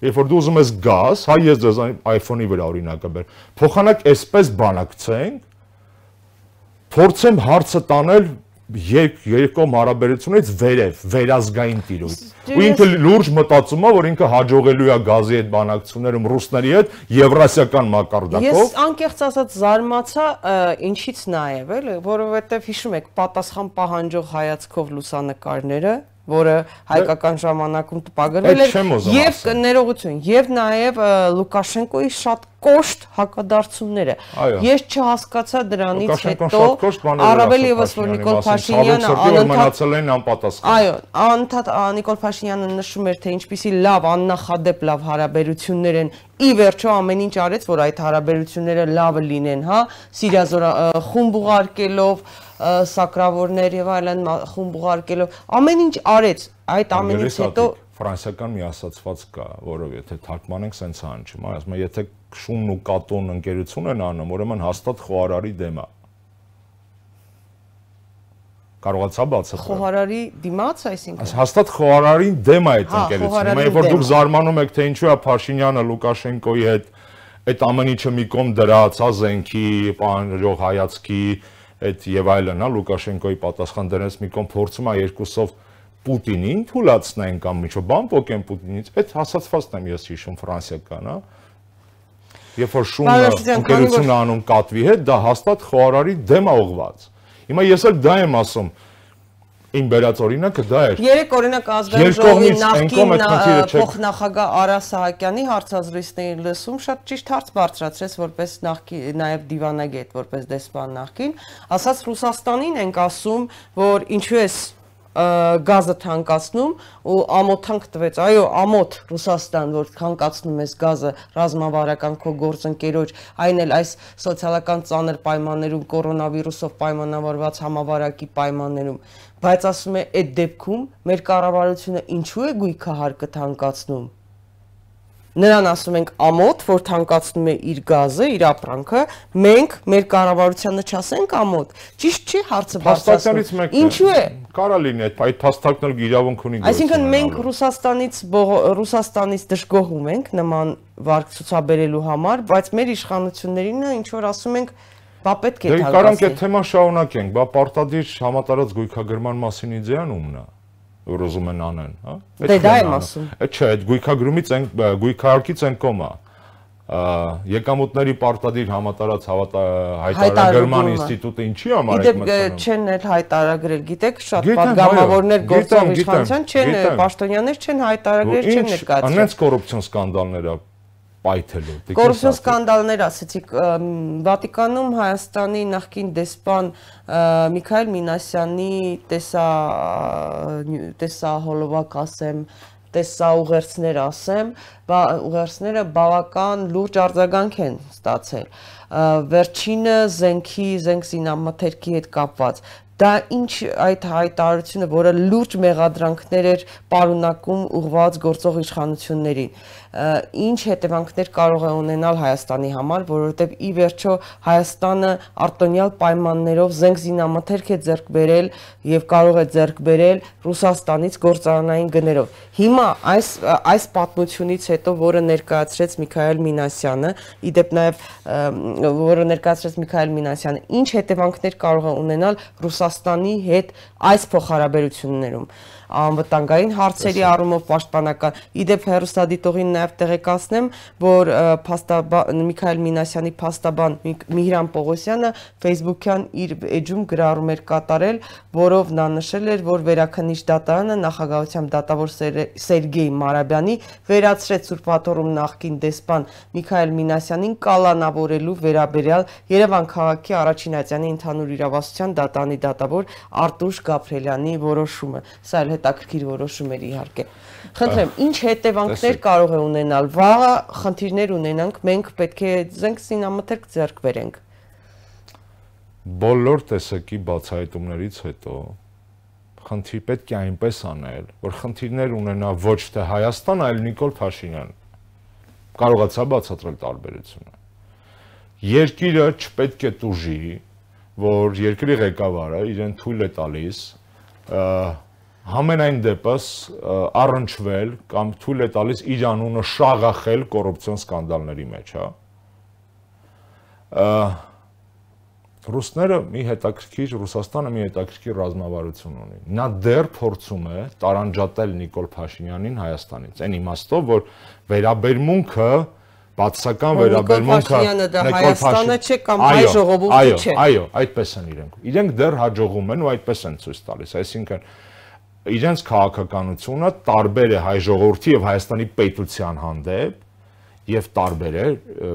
երբ որ դու ուզում ես գազ, հա ես ձեզ iPhone-ի վրա օրինակը բեր, փոխանակ այսպես բանակցենք, փորձեմ հարցը տանել երկկողմ հարաբերությունից վերև, վերազգային տիրույթ։ Ու ինքը լուրջ մտածում է, որ ինքը հաջողելու է գազի հետ բանակցություններում ռուսների հետ եվրասիական մակարդակով։ Ես անկեղծ ասած զարմացա ինչից նաև, էլի, որովհետև հիշում եք պատասխան պահանջող հայացքով լուսանկարները որը հայկական ժամանակում տպագրվել էր եւ ներողություն եւ նաեւ Լուկաշենկոյի շատ կոշտ հակադարձումները։ Ես չհասկացա դրանից հետո առավել եւս որ Նիկոլ Փաշինյանը անընդհատ են անպատասխան։ Այո, անընդհատ Նիկոլ Փաշինյանը նշում էր թե ինչպիսի լավ աննախադեպ լավ հարաբերություններ են ի վերջո ամեն ինչ արեց որ այդ հարաբերությունները լավը լինեն, հա, Սիրիազոր խումբ ուղարկելով սակրավորներ եւ այլն խումբ ուղարկելով ամեն ինչ արեց այդ ամենից հետո ֆրանսիական մի ասացված կա, որով եթե թարգմանենք սենց հանջում, ասում է եթե շունն ու կատոն ընկերություն են անում, ուրեմն հաստատ խոհարարի դեմ է։ Կարողացա բացատրել։ Խոհարարի դիմաց, այսինքն։ Հաստատ խոհարարին դեմ է այդ հա, ընկերությունը։ երբ որ դուք զարմանում եք, թե ինչու է Փաշինյանը Լուկաշենկոյի հետ այդ ամեն ինչը մի կողմ դրած, հա զենքի, պանրող հայացքի, այդ եւ այլն, հա Լուկաշենկոյի պատասխան դրանից մի կողմ փորձում է երկուսով Պուտինին թույլատնեն կամ ինչ-որ բան փոկեն Պուտինից, այդ հասածվածն եմ ես հիշում ֆրանսիական, հա։ Երբ որ շունը ընկերություն անում կատվի հետ, դա հաստատ խոհարարի դեմ է ուղված։ Հիմա ես էլ դա եմ ասում, իմ բերած օրինակը դա էր։ Երեք օրինակ ազգային ժողովի նախկին փոխնախագահ Արա Սահակյանի հարցազրույցների լսում շատ ճիշտ հարց բարձրացրեց որպես նախկին նաև դիվանագետ, որպես դեսպան նախկին, ասաց Ռուսաստանին ենք ասում, որ ինչու էս գազը թանկացնում ու ամոթանք տվեց այո ամոթ Ռուսաստան որ թանկացնում ես գազը ռազմավարական քո գործընկերոջ այն էլ այս սոցիալական ծանր պայմաններում կորոնավիրուսով պայմանավորված համավարակի պայմաններում բայց ասում է այդ դեպքում մեր կառավարությունը ինչու է գույքահարկը թանկացնում նրան ասում ենք ամոթ, որ թանկացնում է իր գազը, իր ապրանքը, մենք մեր կառավարությանը չասենք ամոթ։ Ճիշտ չի հարցը բարձրացնում։ Ինչու է։ Կարա լինի այդ այդ փաստարկն էլ իրավունք ունի։ Այսինքն մենք Ռուսաստանից Ռուսաստանից դժգոհում ենք նման վարկ ցուցաբերելու համար, բայց մեր իշխանություններին ինչ որ ասում ենք Բա պետք է դա։ Դե կարանք այդ թեման շարունակենք, բա պարտադիր համատարած գույքագրման մասին իդեանումն է որ ուզում են անեն, հա։ Դե դա եմ ասում։ Չէ, այդ գույքագրումից են գույքարկից են կոմա եկամուտների պարտադիր համատարած հայտարարման ինստիտուտը ինչի համար է մտնում։ Իդեպ չեն էլ հայտարարել, գիտեք, շատ падգամավորներ գործող իշխանության չեն, պաշտոնյաներ չեն հայտարարել, չեն ներկայացրել։ Ինչ, անենց կոռուպցիոն սկանդալներ է պայթելու։ Կոռուպցիոն սկանդալներ ասեցիք Վատիկանում Հայաստանի նախկին դեսպան Միքայել Մինասյանի տեսա տեսահոլովակ ասեմ տեսա ուղերձներ ասեմ, ուղերձները բավական լուրջ արձագանք են ստացել։ Վերջինը զենքի, զենք զինամթերքի հետ կապված դա ինչ այդ հայտարարությունը, որը լուրջ մեղադրանքներ էր պարունակում ուղված գործող իշխանություններին ինչ հետևանքներ կարող է ունենալ Հայաստանի համար, որովհետև ի վերջո Հայաստանը արտոնյալ պայմաններով զենք զինամթերք է ձեռք բերել եւ կարող է ձեռք բերել Ռուսաստանից գործարանային գներով։ Հիմա այս այս պատմությունից հետո, որը ներկայացրեց Միքայել Մինասյանը, իդեպ նաեւ որը ներկայացրեց Միքայել Մինասյանը, ինչ հետևանքներ կարող է ունենալ Ռուսաստանի հետ այս փոխհարաբերություններում անվտանգային հարցերի առումով պաշտպանական։ Իդեպ հերոստադիտողին նաև տեղեկացնեմ, որ փաստաբան Միքայել Մինասյանի փաստաբան Միհրան Պողոսյանը Facebook-յան իր էջում գրառում էր կատարել, որով նա նշել էր, որ վերաքննիչ դատարանը նախագահությամբ դատավոր Սերգեյ Մարաբյանի վերացրեց Սուրբ Աթոռում նախկին դեսպան Միքայել Մինասյանին կալանավորելու վերաբերյալ Երևան քաղաքի առաջին ատյանի ընդհանուր իրավասության դատանի դատավոր Արտուշ Գաբրելյանի որոշումը։ Սա էլ հետաքրքիր որոշում էր իհարկե։ Խնդրեմ, ինչ հետևանքներ կարող է ունենալ։ Վաղը խնդիրներ ունենանք, մենք պետք է զենք սինամթերք ձեռք բերենք։ Բոլոր տեսակի բացահայտումներից հետո խնդիր պետք է այնպես անել, որ խնդիրներ ունենա ոչ թե Հայաստան, այլ Նիկոլ Փաշինյան։ Կարողացա բացատրել տարբերությունը։ Երկիրը չպետք է տուժի, որ երկրի ղեկավարը իրեն թույլ է տալիս համենայն դեպս առնչվել կամ թույլ է տալիս իր անունը շաղախել կոռուպցիոն սկանդալների մեջ, հա։ Ռուսները մի հետաքրքիր, Ռուսաստանը մի հետաքրքիր ռազմավարություն ունի։ Նա դեռ փորձում է տարանջատել Նիկոլ Փաշինյանին Հայաստանից։ Այն իմաստով, որ վերաբերմունքը բացական վերաբերմունքը Նիկոլ Փաշինյանը չէ կամ հայ ժողովուրդը չէ։ Այո, այո, այդպես են իրենք։ Իրենք դեռ հաջողում են ու այդպես են ցույց տալիս, այսինքն իրենց քաղաքականությունը տարբեր է հայ ժողովրդի եւ Հայաստանի պետության հանդեպ եւ տարբեր է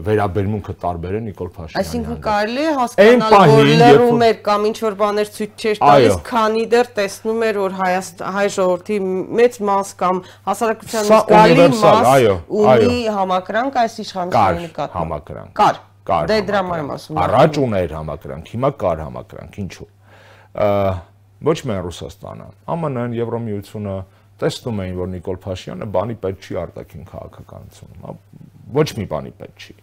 վերաբերմունքը տարբեր է Նիկոլ Փաշինյանի Այսինքն կարելի է հասկանալ որ լրում էր կամ ինչ որ բաներ ցույց չէր տալիս քանի դեռ տեսնում էր որ հայ ժողովրդի մեծ մաս կամ հասարակության զգալի մաս ունի համակրանք այս իշխանության նկատմամբ համակրանք կար կար դե դրա համար ասում առաջ ուներ համակրանք հիմա կար համակրանք ինչու ոչ միայն Ռուսաստանը ԱՄՆ-ն Եվրոմիությունը տեսնում էին որ Նիկոլ Փաշյանը բանի պետք չի արտաքին քաղաքականությունում հա ոչ մի բանի պետք չի։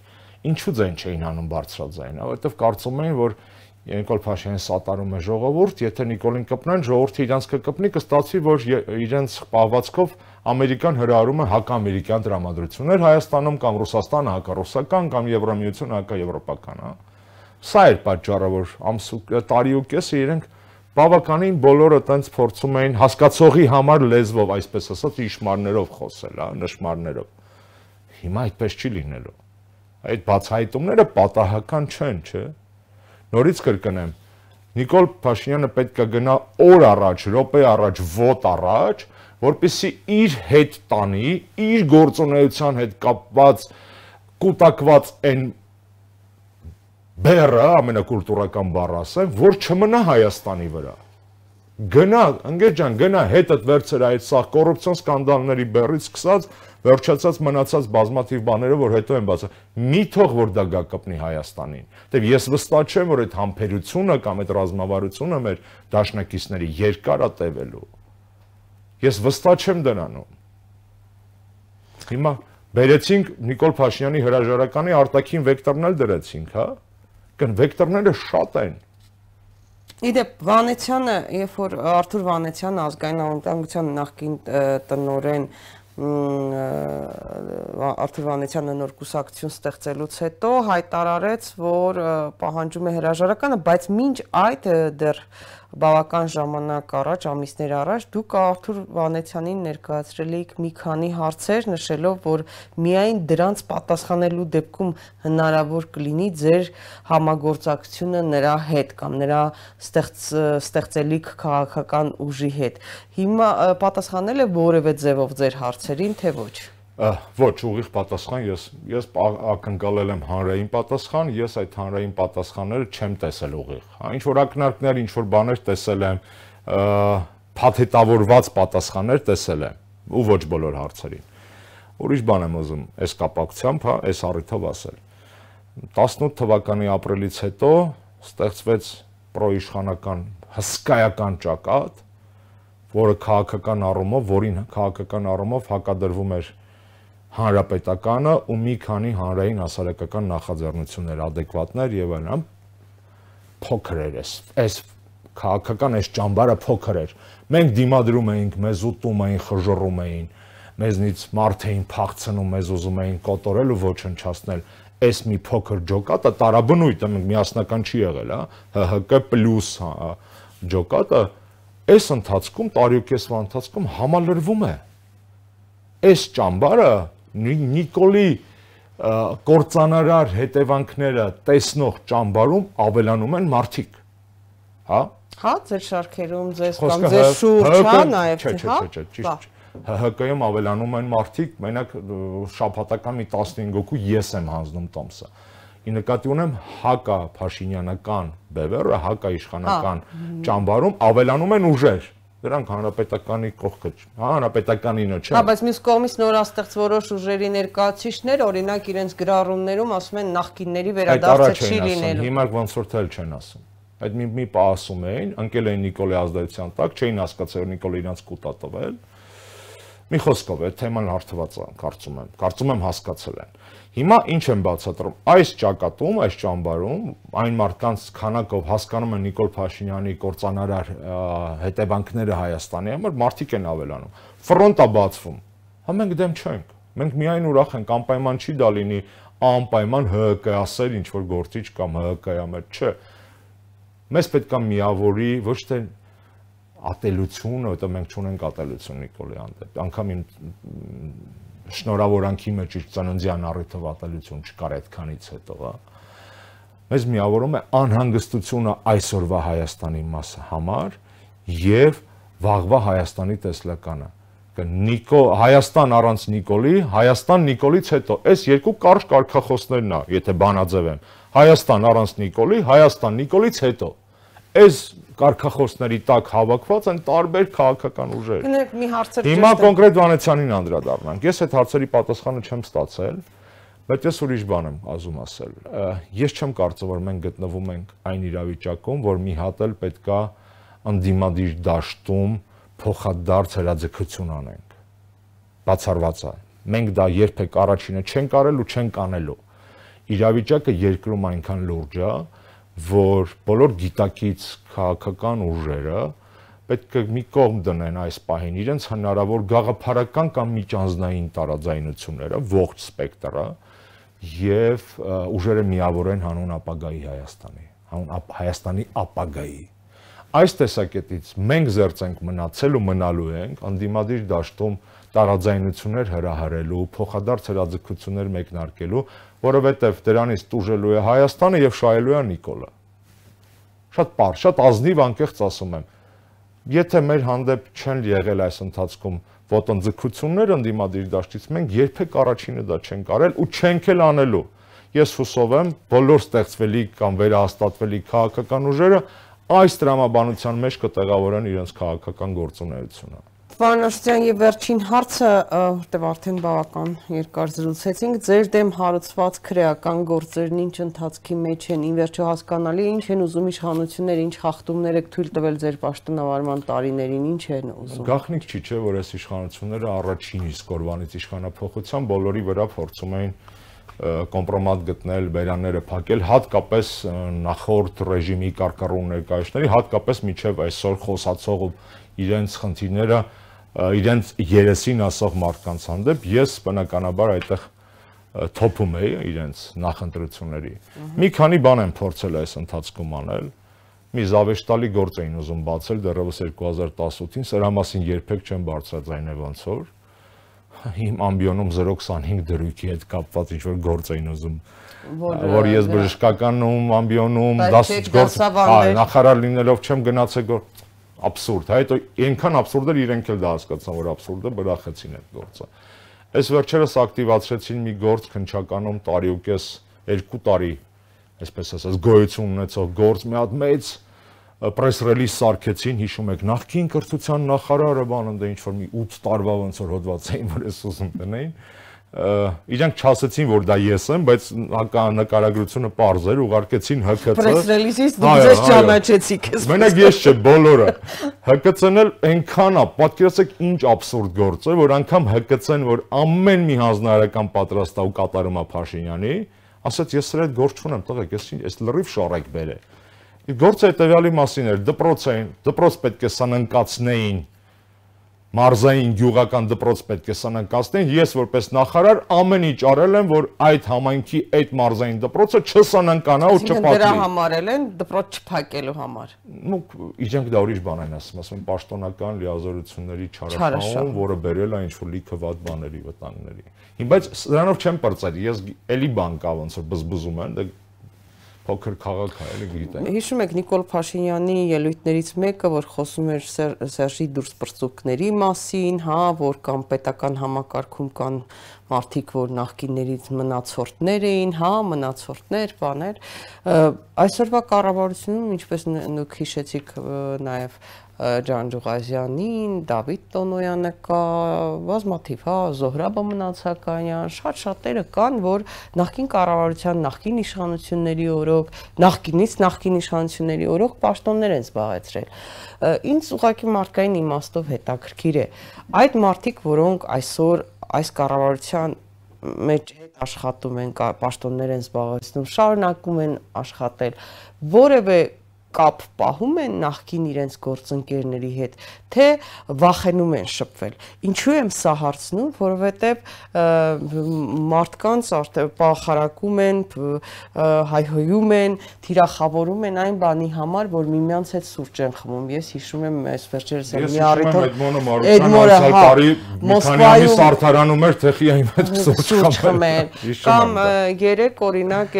Ինչու ձեն չէին անում բարձրաձայնը, որովհետև կարծում էին, որ Նիկոլ Փաշինյանը սատարում է ժողովուրդ, եթե Նիկոլին կպնեն, ժողովուրդը իրանց կկպնի, կստացվի, որ իրենց պահվածքով Ամերիկան հրահարում է հակամերիկյան դրամատրություններ Հայաստանում կամ Ռուսաստանը հակառուսական կամ Եվրամիությունը հակաեվրոպական, հա։ Սա էր պատճառը, որ ամսու տարի ու կեսը իրենք բավականին բոլորը տենց փորձում էին հասկացողի համար լեզվով, այսպես ասած, իշմարներով խոսել, հա, նշմարներով։ Հիմա այդպես չի լինելու։ Այդ բացահայտումները պատահական չեն, չէ։ Նորից կրկնեմ, Նիկոլ Փաշինյանը պետք է գնա օր առաջ, րոպե առաջ, ոտ առաջ, որպեսի իր հետ տանի, իր գործունեության հետ կապված կൂട്ടակված այն բերը, ամենակուլտուրական բառը ասեմ, որ չմնա Հայաստանի վրա գնա, ընկեր ջան, գնա հետդ վերցր այդ սա կոռուպցիոն սկանդալների բեռից սկսած վերջացած մնացած բազմաթիվ բաները, որ հետո են բացա։ Մի թող որ դա գա կպնի Հայաստանին։ Դե ես վստահ չեմ, որ այդ համբերությունը կամ այդ ռազմավարությունը մեր դաշնակիցների երկար է տևելու։ Ես վստահ չեմ դրանում։ Հիմա բերեցինք Նիկոլ Փաշինյանի հրաժարականի արտաքին վեկտորն էլ դրեցինք, հա։ Կն վեկտորները շատ են Իդեպ Վանեցյանը, երբ որ Արթուր Վանեցյանը ազգային անվտանգության նախկին տնորեն Արթուր Վանեցյանը նոր կուսակցություն ստեղծելուց հետո հայտարարեց, որ պահանջում է հրաժարականը, բայց մինչ այդ դեռ բավական ժամանակ առաջ, ամիսներ առաջ դուք Արթուր Վանեցյանին ներկայացրել եք մի քանի հարցեր, նշելով, որ միայն դրանց պատասխանելու դեպքում հնարավոր կլինի ձեր համագործակցությունը նրա հետ կամ նրա ստեղծ ստեղծելիք քաղաքական ուժի հետ։ Հիմա պատասխանել է որևէ ձևով ձեր հարցերին, թե ոչ ոչ ուղիղ պատասխան ես ես ակնկալել եմ հանրային պատասխան ես այդ հանրային պատասխանները չեմ տեսել ուղիղ հա ինչ որ ակնարկներ ինչ որ բաներ տեսել եմ փաթեթավորված պատասխաններ տեսել եմ ու ոչ բոլոր հարցերին ուրիշ բան եմ ուզում այս կապակցությամբ հա այս առիթով ասել 18 թվականի ապրիլից հետո ստեղծվեց պրոիշխանական հսկայական ճակատ որը քաղաքական առումով, որին քաղաքական առումով հակադրվում էր հանրապետականը ու մի քանի հանրային հասարակական նախաձեռնություններ adekvatներ եւ այլն փոքր էր էս այս քաղաքական այս ճամբարը փոքր էր մենք դիմադրում էինք մեզ ուտում էին խժռում էին մեզնից մարդ էին փախցնում մեզ ուզում էին կոտորել ու ոչնչացնել այս մի փոքր ջոկատը տարաբնույթը միասնական չի եղել հա ՀՀԿ պլյուս հա, ջոկատը այս ընթացքում տարիոկեսվա ընթացքում համալրվում է այս ճամբարը Նիկոլի կորցանարար հետևանքները տեսնող ճամբարում ավելանում են մարդիկ։ Հա? Հա, ձեր շարքերում, ձեզ կամ ձեր շուրջ, հա, նաև, հա։ Չէ, չէ, չէ, ճիշտ։ ՀՀԿ-ում ավելանում են մարդիկ, մենակ շաբաթական մի 15 հոգու ես եմ հանձնում տոմսը։ Ի նկատի ունեմ հակա Փաշինյանական բևերը, հակա իշխանական ճամբարում ավելանում են ուժեր դրանք հանրապետականի կողքը հա հանրապետականինը չէ հա բայց մյուս կողմից նորաստեղծ որոշ ուժերի ներկայացիչներ օրինակ իրենց գրառումներում ասում են նախկինների վերադարձը չի լինելու հիմա ոնց որ թել չեն ասում այդ մի մի պա ասում էին ընկել էին Նիկոլի ազդեցության տակ չէին հասկացել որ Նիկոլը իրանց կուտա տվել մի խոսքով այդ թեման հարթված է կարծում եմ կարծում եմ հասկացել են Հիմա ինչ եմ բացատրում։ Այս ճակատում, այս ճամբարում այն մարդկանց քանակով հասկանում են Նիկոլ Փաշինյանի կորցանարար հետևանքները Հայաստանի համար, մարդիկ են ավելանում։ Ֆրոնտա բացվում։ Հա մենք դեմ չենք։ Մենք միայն ուրախ ենք, անպայման չի դա լինի անպայման ՀՀԿ ասել ինչ որ գործիչ կամ ՀՀԿ-յա մեր, չէ։ Մեզ պետք է միավորի ոչ թե ատելությունը, որտեղ մենք չունենք ատելություն Նիկոլի հանդեպ։ Անկամ իմ շնորհավորանքի մեջ իր ծննդյան առիթով ատելություն չկար այդքանից հետո, հա։ Մեզ միավորում է անհանգստությունը այսօրվա Հայաստանի մասը համար եւ վաղվա Հայաստանի տեսլականը Նիկո Հայաստան առանց Նիկոլի, Հայաստան Նիկոլից հետո այս երկու կարճ կարգախոսներն է, եթե բանաձև եմ։ Հայաստան առանց Նիկոլի, Հայաստան Նիկոլից հետո։ Այս կարգախոսների տակ հավաքված են տարբեր քաղաքական ուժեր։ Գնեք մի հարցը Հիմա կոնկրետ Վանեցյանին անդրադառնանք։ Ես այդ հարցերի պատասխանը չեմ ստացել, բայց ես ուրիշ բան եմ ասում ասել։ Ես չեմ կարծում, որ մենք գտնվում ենք այն իրավիճակում, որ մի հատ էլ պետքա անդիմադիր դաշտում փոխադարձ հրաձգություն անենք։ Բացառված է։ Մենք դա երբեք առաջինը չենք արել ու չենք անելու։ Իրավիճակը երկրում այնքան լուրջ է, որ բոլոր գիտակից քաղաքական ուժերը պետք է մի կողմ դնեն այս պահին իրենց հնարավոր գաղափարական կամ միջանձնային տարաձայնությունները, ողջ սպեկտրը եւ ուժերը միավորեն հանուն ապագայի Հայաստանի, հանուն Հայաստանի ապագայի Այս տեսակետից մենք զերծ ենք մնացել ու մնալու ենք անդիմադիր դաշտում տարաձայնություններ հրահարելու, փոխադարձ հրաձգություններ մեկնարկելու, որովհետև դրանից տուժելու է Հայաստանը եւ շահելու է Նիկոլը։ Շատ բար, շատ ազնիվ անկեղծ ասում եմ։ Եթե մեր հանդեպ չեն եղել այս ընթացքում ոտնձգություններ անդիմադիր դաշտից, մենք երբեք առաջինը դա չենք արել ու չենք էլ անելու։ Ես հուսով եմ, բոլոր ստեղծվելի կամ վերահաստատվելի քաղաքական ուժերը այս տրամաբանության մեջ կտեղավորեն իրենց քաղաքական գործունեությունը։ Պարոն Աշտյան, եւ վերջին հարցը, որտեղ արդեն բավական երկար զրուցեցինք, ձեր դեմ հարուցված քրեական գործերն ինչ ընթացքի մեջ են, ին վերջո հասկանալի ինչ են ուզում իշխանությունները, ինչ խախտումներ եք թույլ տվել ձեր պաշտոնավարման տարիներին, ինչ են ուզում։ Գախնիկ չի, չէ, որ այս իշխանությունները առաջին իսկ օրվանից իշխանափոխության բոլորի վրա փորձում էին կոմպրոմատ գտնել, վերանները փակել, հատկապես նախորդ ռեժիմի կարկառուն ներկայացների, հատկապես միջև այսօր խոսացող իրենց խնդիրները իրենց երեսին ասող մարդկանց հանդեպ ես բնականաբար այդտեղ թոփում էի իրենց նախընտրությունների։ Մի քանի բան եմ փորձել այս ընթացքում անել։ Մի զավեշտալի գործ էին ուզում բացել դեռևս 2018-ին, սրա մասին երբեք չեմ բարձրաձայնել ոնց որ իմ ամբիոնում 0.25 դրույքի հետ կապված ինչ որ գործ էին ուզում որ ես բժշկականում ամբիոնում 10 գործ հա նախարար լինելով չեմ գնացել գործ աբսուրդ, հա, հետո այնքան աբսուրդ էր իրենք էլ դա հասկացան, որ աբսուրդ է, բրախեցին այդ գործը։ Այս վերջերս ակտիվացրեցին մի գործ քնչականում տարի ու կես 2 տարի, այսպես ասած, գոյություն ունեցող գործ, մի հատ մեծ պրես ռելիզ սարքեցին, հիշում եք, նախքին կրթության նախարարը բան ընդ դե ինչ որ մի 8 տարվա ոնց որ հոդված էին, որ ես ուզում տնեին իրանք չասեցին, որ դա ես եմ, բայց նկարագրությունը པարզ էր, ուղարկեցին ՀԿՑ։ Պրեսրելիզից դուք ձեզ ճանաչեցիք։ Մենակ ես չէ, բոլորը։ ՀԿՑ-ն էլ այնքան է, պատկերացեք ինչ абսուրդ գործ է, որ անգամ ՀԿՑ-ն, որ ամեն մի հանրահայական պատրաստ է ու կատարում է Փաշինյանի, ասաց ես սրա հետ գործ չունեմ, տղեկ, ես այս լրիվ շարակ բերե։ Գործը հետեւյալի մասին էր, դպրոց էին, դպրոց պետք է սաննկացնեին մարզային գյուղական դպրոց պետք է սանանկացնեն ես որպես նախարար ամեն ինչ արել եմ որ այդ համայնքի այդ մարզային դպրոցը չսանանկանա ու չփակվի դրա համար էլ են դպրոց չփակելու համար նու իջենք դա ուրիշ բան են ասում ասում պաշտոնական լիազորությունների չարաշահում որը բերել է ինչ որ լիքը վատ բաների վտանգների հիմա բայց դրանով չեմ պրծել ես էլի բան կա ոնց որ բզբզում են դե փոքր քաղաք է, էլի գիտենք։ Հիշում եք Նիկոլ Փաշինյանի ելույթներից մեկը, որ խոսում էր Սերժի դուրսպրծուկների մասին, հա, որ կամ պետական համակարգում կան մարդիկ, որ նախկիններից մնացորդներ էին, հա, մնացորդներ, բաներ։ Այսօրվա կառավարությունում, ինչպես նույնք հիշեցիք նաև Ջանջուղազյանին, Դավիթ Տոնոյանը կա, բազմաթիվ, հա, Զոհրաբը Մնացականյան, շատ-շատերը կան, որ նախկին կառավարության, նախկին իշխանությունների օրոք, նախկինից նախկին իշխանությունների օրոք պաշտոններ են զբաղեցրել։ Ինչ ուղղակի մարդկային իմաստով հետաքրքիր է։ Այդ մարդիկ, որոնք այսօր այս կառավարության մեջ հետ աշխատում են, պաշտոններ են զբաղեցնում, շարունակում են աշխատել, որևէ կապ պահում են նախքին իրենց գործընկերների հետ, թե վախենում են շփվել։ Ինչու եմ սա հարցնում, որովհետև մարդկանց արդեն պախարակում են, հայհոյում են, թիրախավորում են այն բանի համար, որ միմյանց հետ սուրճ են խմում։ Ես հիշում եմ այս վերջերս մի առիթով Մարության տարի Մոսկվայում սարթարանում էր թեխիայի (laughs) հետ սուրճ խմել։ Կամ երեք օրինակ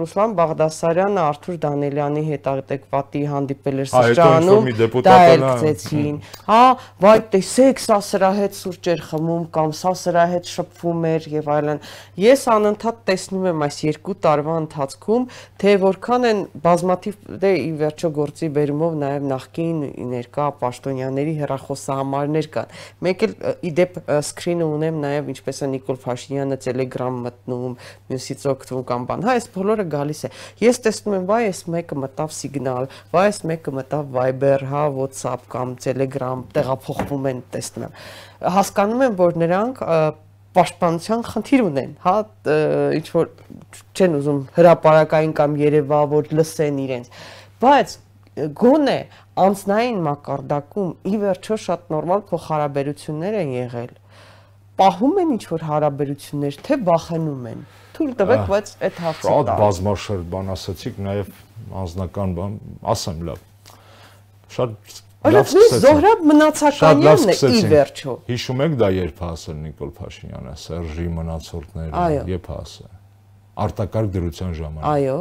Ռուսլան Բաղդասարյանը Արթուր Դանելյան Սարգսյանի հետ adekvati հանդիպել էր սրճարանում, դա էլ գցեցին։ Հա, վայ տեսեք, սա սրա հետ սուրճ էր խմում կամ սա սրա հետ շփվում էր եւ այլն։ Ես անընդհատ տեսնում եմ այս երկու տարվա ընթացքում, թե որքան են բազմաթիվ դե ի վերջո գործի բերումով նաեւ նախկին ներկա պաշտոնյաների հեռախոսահամարներ կան։ Մեկ էլ իդեպ սկրինը ունեմ նաեւ ինչպես է Նիկոլ Փաշինյանը Telegram մտնում, մյուսից օգտվում կամ բան։ Հա, այս բոլորը գալիս է։ Ես տեսնում եմ, վայ, այս մեկը մտավ Signal, վայ, այս մեկը մտավ Viber, հա, WhatsApp կամ Telegram, տեղափոխվում են, տեսնում եմ։ Հասկանում եմ, որ նրանք պաշտպանության խնդիր ունեն, հա, ինչ որ չեն ուզում հրաապարակային կամ Երևա որ լսեն իրենց։ Բայց գոնե անձնային մակարդակում ի վերջո շատ նորմալ փոխհարաբերություններ են եղել պահում են ինչ որ հարաբերություններ, թե վախենում են։ Թույլ տվեք, բայց այդ հարցը շատ բազմաշերտ բան ասացիք, նաև անձնական բան, ասեմ լավ։ Շատ Լավ սկսեցին։ Զոհրաբ մնացականյանն է ի վերջո։ Հիշում եք դա երբ ասել Նիկոլ Փաշինյանը, Սերժի մնացորդները, երբ ասել։ Արտակարգ դրության ժամանակ։ Այո։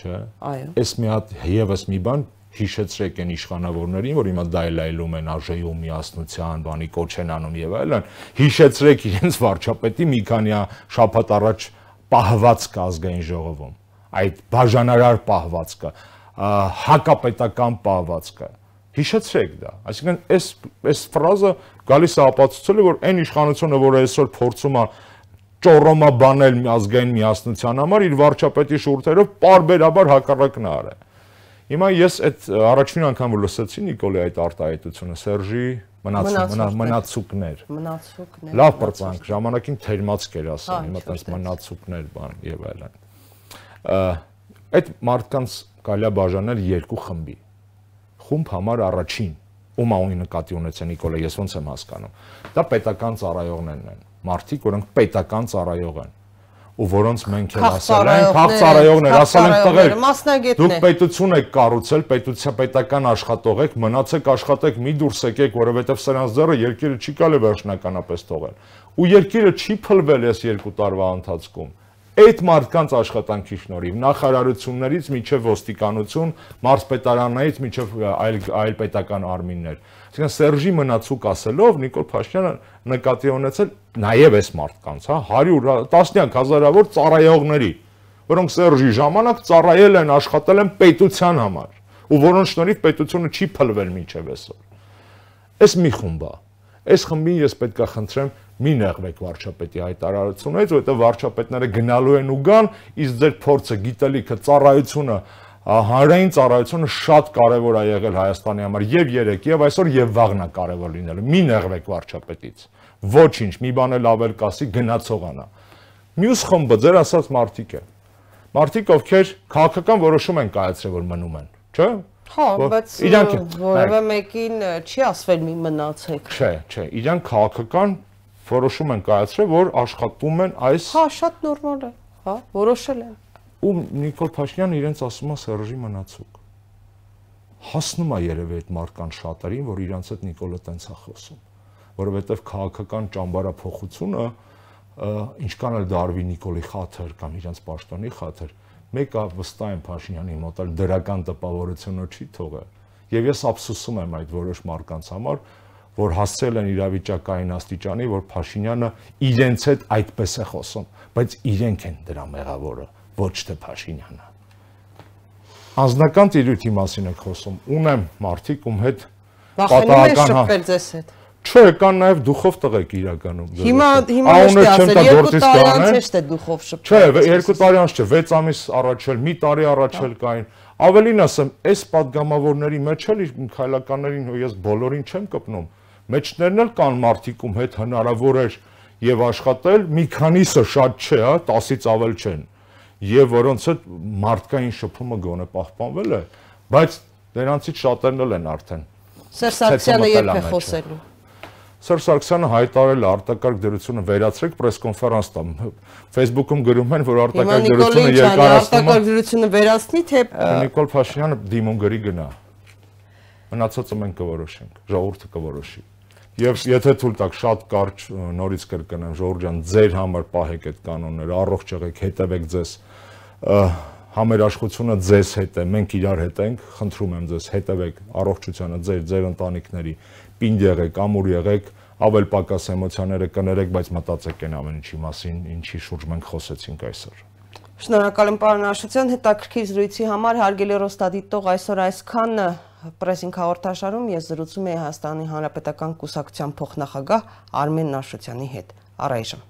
Չէ։ Այո։ Էս մի հատ եւս մի բան հիշեցրեք են իշխանավորներին, որ հիմա դայլայլում են ԱԺ-ում միասնության, բանի կոչ են անում եւ այլն, հիշեցրեք իրենց վարչապետի մի քանի շաբաթ առաջ պահվածքը ազգային ժողովում։ Այդ բաժանարար պահվածքը, հակապետական պահվածքը հիշեցրեք դա այսինքն այս այս ֆրազը գալիս է ապացուցել որ այն իշխանությունը որը այսօր փորձում է ճոռոմա բանել ազգային միասնության համար իր վարչապետի շուրթերով parberabar հակառակն է արել Հիմա ես այդ առաջին անգամ որ լսեցի Նիկոլի այդ արտահայտությունը Սերժի մնացուկներ մնացուկներ լավ բրծանք ժամանակին թերմացք էր ասում հիմա տես մնացուկներ բան եւ այլն այդ մարդկանց կարելի է բաժանել երկու խմբի. խումբ համար առաջին ում անի նկատի ունեցա Նիկոլը ես ոնց եմ հասկանում. դա պետական ծառայողներն են. Մարդիկ որոնք պետական ծառայող են ու որոնց մենք էլ ասել ենք, քաղցարայողներ, ասել ենք տղեր, դուք պետություն եք կառուցել, պետության պետական աշխատող եք, մնացեք աշխատեք, մի դուրս եկեք, որովհետև սրանց ձեռը երկիրը չի կարելի վերջնականապես թողել։ Ու երկիրը չի փլվել այս երկու տարվա ընթացքում այդ մարդկանց աշխատանքի շնորհիվ նախարարություններից միջև ոստիկանություն, մարզպետարաններից միջև այլ այլ պետական արմիններ։ Այսինքն Սերժի մնացուկ ասելով Նիկոլ Փաշինյանը նկատի ունեցել նաև այս մարդկանց, հա, 100 տասնյակ հազարավոր ծառայողների, որոնք Սերժի ժամանակ ծառայել են, աշխատել են պետության համար, ու որոնց շնորհիվ պետությունը չի փլվել միջև այսօր։ Այս մի խումբ է։ Այս խմբին ես պետքա խնդրեմ մի նեղվեք վարչապետի հայտարարությունից, որովհետև վարչապետները գնալու են ու գան, իսկ ձեր փորձը, գիտելիքը, ծառայությունը հանրային ծառայությունը շատ կարևոր է եղել Հայաստանի համար եւ երեք եւ այսօր եւ վաղնա կարևոր լինելու։ Մի նեղվեք վարչապետից։ Ոչինչ, մի բան էլ ավել կասի գնացողանա։ Մյուս խմբը ձեր ասած մարտիկ է։ Մարտիկ ովքեր քաղաքական որոշում են կայացրել, որ մնում են, չէ՞։ Հա, բայց որևէ մեկին չի ասվել մի մնացեք։ Չէ, չէ, իրանք քաղաքական որոշում են կայացրել, որ աշխատում են այս Հա, շատ նորմալ է, հա, որոշել են։ Ու Նիկոլ Փաշինյանը իրենց ասում է Սերժի մնացուկ։ Հասնում է երևի այդ մարդկան շատերին, որ իրենց հետ Նիկոլը տենց է խոսում, որովհետև քաղաքական ճամբարափոխությունը ինչքան էլ դարվի Նիկոլի խաթր կամ իրենց պաշտոնի խաթր, մեկը վստահ եմ Փաշինյանի մոտ էլ դրական տպավորությունը չի թողել։ Եվ ես ափսոսում եմ այդ որոշ մարդկանց համար, որ հասցել են իրավիճակային աստիճանի, որ Փաշինյանը իրենց հետ այդպես է խոսում, բայց իրենք են դրա մեղավորը, ոչ թե Փաշինյանը։ Անձնական ծիրույթի մասին եք խոսում։ Ունեմ մարդիկ, ում հետ պատահական շփվել հա- ձեզ հետ։ Չէ, կան նաև դուխով տղեկ իրականում։ Հիմա հիմա չէ, ասել 2 տարի անց չէ դուխով շփվել։ Չէ, 2 տարի անց չէ, 6 ամիս առաջ էլ, մի տարի առաջ էլ կային։ Ավելին ասեմ, այս падգամավորների մեջ էլ քայլականներին ես բոլորին չեմ կպնում մեջներն էլ կան մարդիկում հետ հնարավոր էր եւ աշխատել, մի քանիսը շատ չէ, հա, 10-ից ավել չեն։ Եվ որոնց հետ մարդկային շփումը գոնե պահպանվել է, բայց դրանցից շատերն էլ են արդեն։ Սեր Սարգսյանը երբ է խոսելու։ Սեր Սարգսյանը հայտարարել է արտակարգ դրությունը վերացրեք պրես կոնֆերանս տամ։ Facebook-ում գրում են, որ արտակարգ դրությունը երկարացնում է։ Արտակարգ դրությունը վերացնի թե Նիկոլ Փաշինյանը դիմում գրի գնա։ Մնացածը մենք կորոշենք, ժողովուրդը կորոշի։ Եվ եթե թույլ տաք շատ կարճ նորից կրկնեմ, ջան, ձեր համար պահեք այդ կանոնները, առողջ եղեք, հետևեք ձեզ համերաշխությունը ձեզ հետ է, մենք իրար հետ ենք, խնդրում եմ ձեզ հետևեք առողջությանը ձեր, ձեր ընտանիքների, պինդ եղեք, ամուր եղեք, ավել պակաս էմոցիաները կներեք, բայց մտածեք այն ամեն ինչի մասին, ինչի շուրջ մենք խոսեցինք այսօր։ Շնորհակալ եմ պարոն Աշոտյան հետաքրքիր զրույցի համար հարգելի ռոստադիտող այսօր այսքան պրեսինգ հաղորդաշարում ես զրուցում եի Հայաստանի Հանրապետական Կուսակցության փոխնախագահ Արմեն Նաշոտյանի հետ։ Առայժմ